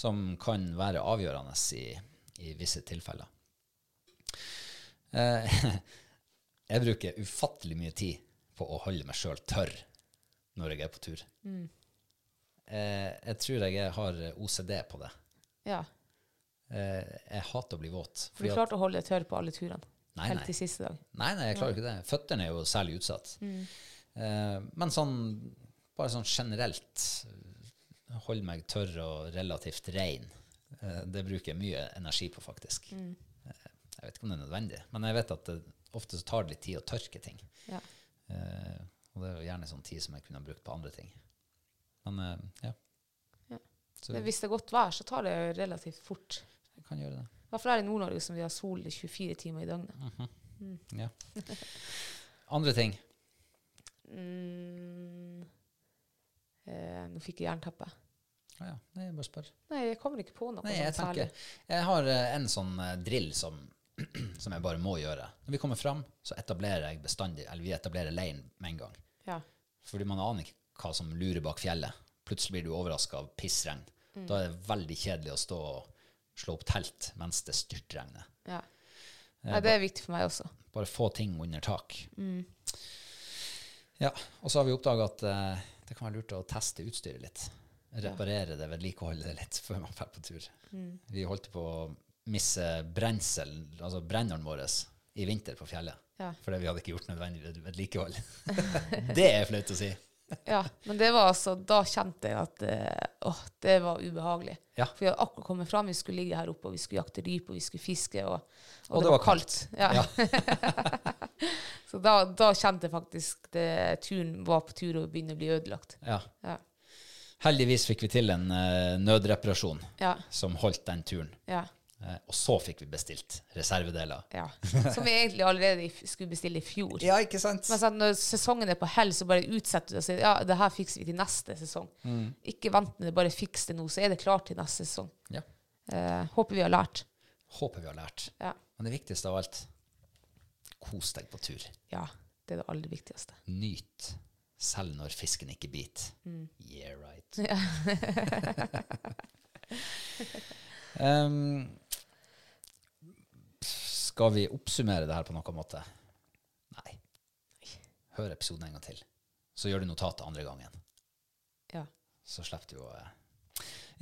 som kan være avgjørende i, i visse tilfeller. Eh, jeg bruker ufattelig mye tid på å holde meg sjøl tørr når jeg er på tur. Eh, jeg tror jeg har OCD på det. ja. Eh, jeg hater å bli våt. For du klarte å holde deg tørr på alle turene. Nei, Helt til siste dag. Nei, nei, jeg klarer ikke det. Føttene er jo særlig utsatt. Eh, men sånn, bare sånn generelt holde meg tørr og relativt ren. Eh, det bruker jeg mye energi på, faktisk. Mm. jeg vet ikke om det er nødvendig, men jeg vet at det, ofte så tar det litt tid å tørke ting. Ja. Eh, og det er jo gjerne sånn tid som jeg kunne ha brukt på andre ting. Men eh, ja. Ja. Men hvis det er godt vær, så tar det relativt fort. jeg kan gjøre det. I hvert fall her i Nord-Norge som vi har sol 24 timer i døgnet. Ja. Andre ting. Mm. Eh, nå fikk jeg jernteppe. Ah, ja. Nei, jeg bare spør. Nei, jeg kommer ikke på noe Nei, jeg særlig. Jeg har eh, en sånn eh, drill som, som jeg bare må gjøre. Når vi kommer fram, så etablerer jeg bestandig Eller vi etablerer leiren med en gang. Ja. Fordi man aner ikke hva som lurer bak fjellet. Plutselig blir du overraska av pissregn. Mm. Da er det veldig kjedelig å stå og slå opp telt mens det styrtregner. ja. Nei, det er viktig for meg også. Bare få ting under tak. Mm. Ja, og så har vi oppdaga at uh, det kan være lurt å teste utstyret litt. Reparere det, vedlikeholde det litt før man drar på tur. Mm. Vi holdt på å misse brensel, altså brenneren vår, i vinter på fjellet. Ja. Fordi vi hadde ikke gjort nødvendig vedlikehold. det er flaut å si. Ja, men det var altså, da kjente jeg at eh, åh, det var ubehagelig. Ja. For vi hadde akkurat kommet fram, vi skulle ligge her oppe, og vi skulle jakte rype, og vi skulle fiske, og, og, Og det, var kaldt. Ja. Ja. Så da, da kjente jeg faktisk at turen var på tur å begynne å bli ødelagt. Ja. Ja. Heldigvis fikk vi til en uh, nødreparasjon Ja, som holdt den turen. ja, Uh, og så fikk vi bestilt reservedeler. ja. Som vi egentlig allerede i skulle bestille i fjor. Ja, ikke sant? Men sånn, når sesongen er på hell, så bare utsetter du og sier ja, det her fikser vi til neste sesong. Mm. Ikke vent med det, bare fiks det nå, så er det klart til neste sesong. Ja. Uh, håper vi har lært. Håper vi har lært. Ja. Men det viktigste av alt kos deg på tur. ja, det er det aller viktigste. Nyt. Selv når fisken ikke biter. Yeah, right. um, skal vi oppsummere det her på noen måte? Nei. Hør episoden en gang til. Så gjør du notatet andre gangen. Ja. Så slipper du å eh,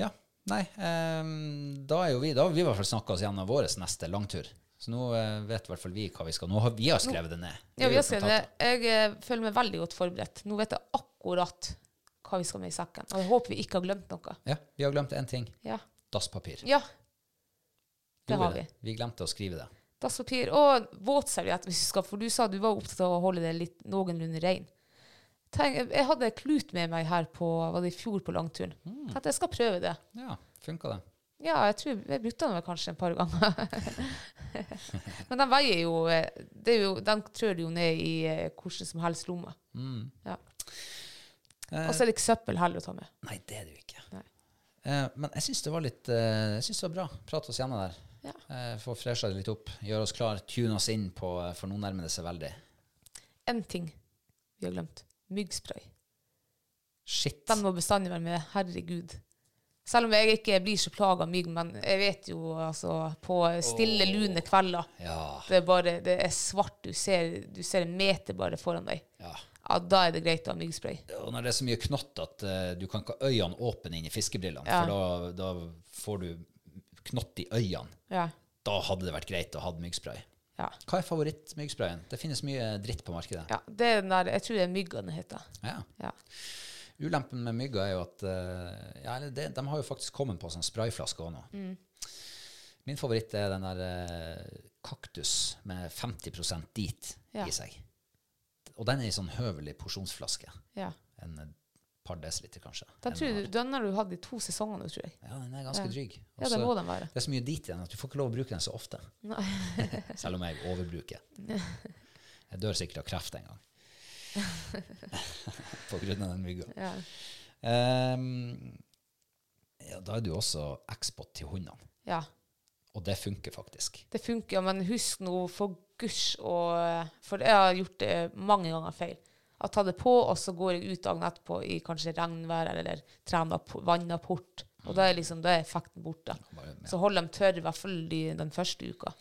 Ja. Nei, um, da er jo vi Da har vi i hvert fall snakka oss gjennom vår neste langtur. Så nå eh, vet i hvert fall vi hva vi skal Nå har vi har skrevet det ned. Ja, vi har skrevet det. Jeg eh, føler meg veldig godt forberedt. Nå vet jeg akkurat hva vi skal med i sekken. Og jeg håper vi ikke har glemt noe. Ja, vi har glemt én ting. Ja. Dasspapir. ja. Det har vi. Vi glemte å skrive det. Dasspapir og våtserviett, for du sa du var opptatt av å holde det litt noenlunde rein. Tenk, jeg hadde klut med meg her på var det i fjor på langturen. Mm. At jeg skal prøve det. Ja, funka det? Ja, jeg tror jeg brukte den vel kanskje et par ganger. Men den veier jo, eh, det jo Den trør jo ned i eh, hvordan som helst lomme. Mm. Ja. Og så er det ikke søppel heller å ta med. Nei, det er det jo ikke. Eh, men jeg syns det var litt eh, Jeg synes det var bra. Prate oss gjennom der. Ja. Eh, Få fresha det litt opp. Gjøre oss klar. Tune oss inn på eh, For nå nærmer det seg veldig. En ting vi har glemt. Myggspray. Shit. Den må bestandig være med. Herregud. Selv om jeg ikke blir så plaga av mygg, men jeg vet jo altså På stille, lune kvelder Ja. Det er bare Det er svart. Du ser, du ser en meter bare foran deg. ja. Ja, da er det greit å ha myggspray. Og når det er så mye knott at uh, du kan ikke ha øynene åpne inn i fiskebrillene, Ja. for da, da får du knott i øynene. Ja. Da hadde det vært greit å ha myggspray. Ja. Hva er favorittmyggsprayen? Det finnes mye dritt på markedet. ja. Det er den der Jeg tror det er myggene det heter. Ja. Ja. Ulempen med mygga er jo at eh, ja, det, De har jo faktisk kommet på sånn sprayflaske òg nå. Mm. Min favoritt er den der eh, kaktus med 50% dit Ja. i seg. Og den er i sånn høvelig porsjonsflaske. ja. En eh, par desiliter, kanskje. Den, tror og den har du hatt i to sesonger nå, tror jeg. Ja, den er ganske dryg. Ja, det må den være. det er så mye dit i den at du får ikke lov å bruke den så ofte. Selv om jeg overbruker. Jeg dør sikkert av kreft en gang. På grunn av den mygga. Ja. Um, ja, da er du også eksport til hundene. ja. Og det funker faktisk. Det funker, men husk nå for guds og For jeg har gjort det mange ganger feil. Jeg tar det på, og så går jeg ut dagen etterpå i kanskje regnvær eller trener vannapport. Og da er, liksom, da er effekten borte. Så hold dem tørre, i hvert fall den første uka.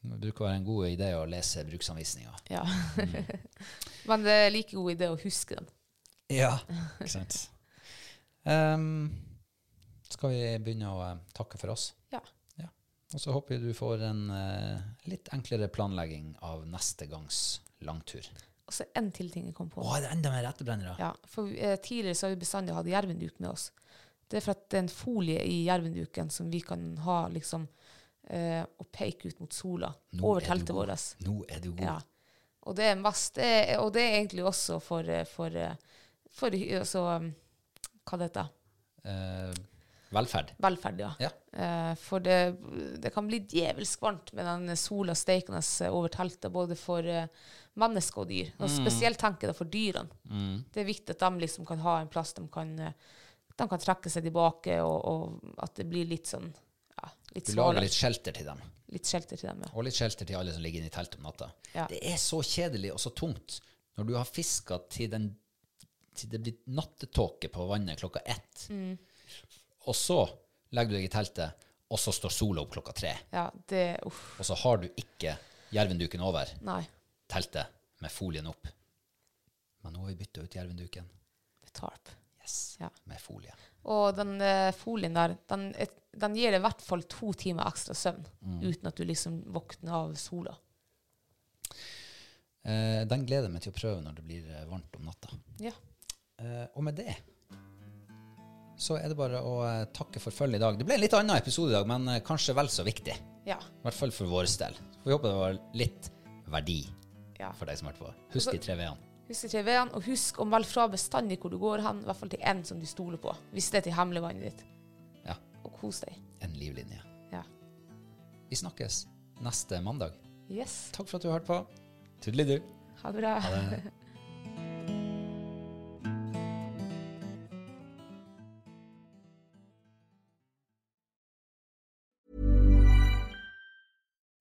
Det bruker å være en god idé å lese bruksanvisninger. Ja. Mm. men det er like god idé å huske den. Ja, ikke sant. Um, skal vi begynne å eh, takke for oss? Ja. Ja. Og så håper jeg du får en uh, litt enklere planlegging av neste gangs langtur. Og så en til ting jeg kom på. Å, er det enda mer etterbrennere? Ja, for uh, Tidligere så har vi bestandig hatt jervenduk med oss. Det er for at det er en folie i jervenduken som vi kan ha liksom eh, og peke ut mot sola Nå over er teltet vårt. Nå er du god. Ja. Og det er mest, det er, og det er egentlig også for, for, for, eh, for altså, um, Hva det heter Eh, velferd. Velferd, ja. Ja. Eh, for det, det kan bli djevelsk varmt med den sola steikende over teltet, både for eh, mennesker og dyr. Og spesielt tenker jeg for dyrene. Det er viktig at de liksom kan ha en plass de kan, eh, de kan trekke seg tilbake, og, og at det blir litt sånn litt Du lager litt shelter til dem. Litt shelter til dem, ja. Og litt shelter til alle som ligger inne i teltet om natta. Ja. Det er så kjedelig og så tungt når du har fiska til, den- til det blir nattetåke på vannet klokka ett, Mm. og så legger du deg i teltet, og så står sola opp klokka tre. Ja, det Uff. Og så har du ikke jervenduken over Nei. teltet med folien opp. Men nå har vi bytta ut jervenduken. Er tarp. Yes, Ja. med folie. Og den eh, folien der, den, et, den gir deg i hvert fall to timer ekstra søvn, uten at du liksom våkner av sola. Eh, den gleder jeg meg til å prøve når det blir eh, varmt om natta. Ja. Eh, og med det så er det bare å eh, takke for følget i dag. Det ble en litt annen episode i dag, men eh, kanskje vel så viktig. Ja. I hvert fall for vår del. Så vi håper det var litt verdi ja. for deg som hørte på. Husk de tre v-ene. Husk tre veiene, og husk å melde fra bestandig hvor du går hen, i hvert fall til en som du stoler på, hvis det er til hemmeligvannet ditt. Ja, Og kos deg. en livlinje. Ja. Vi snakkes neste mandag. Yes. Takk for at du hørte på. Tudelidu. Ha det bra.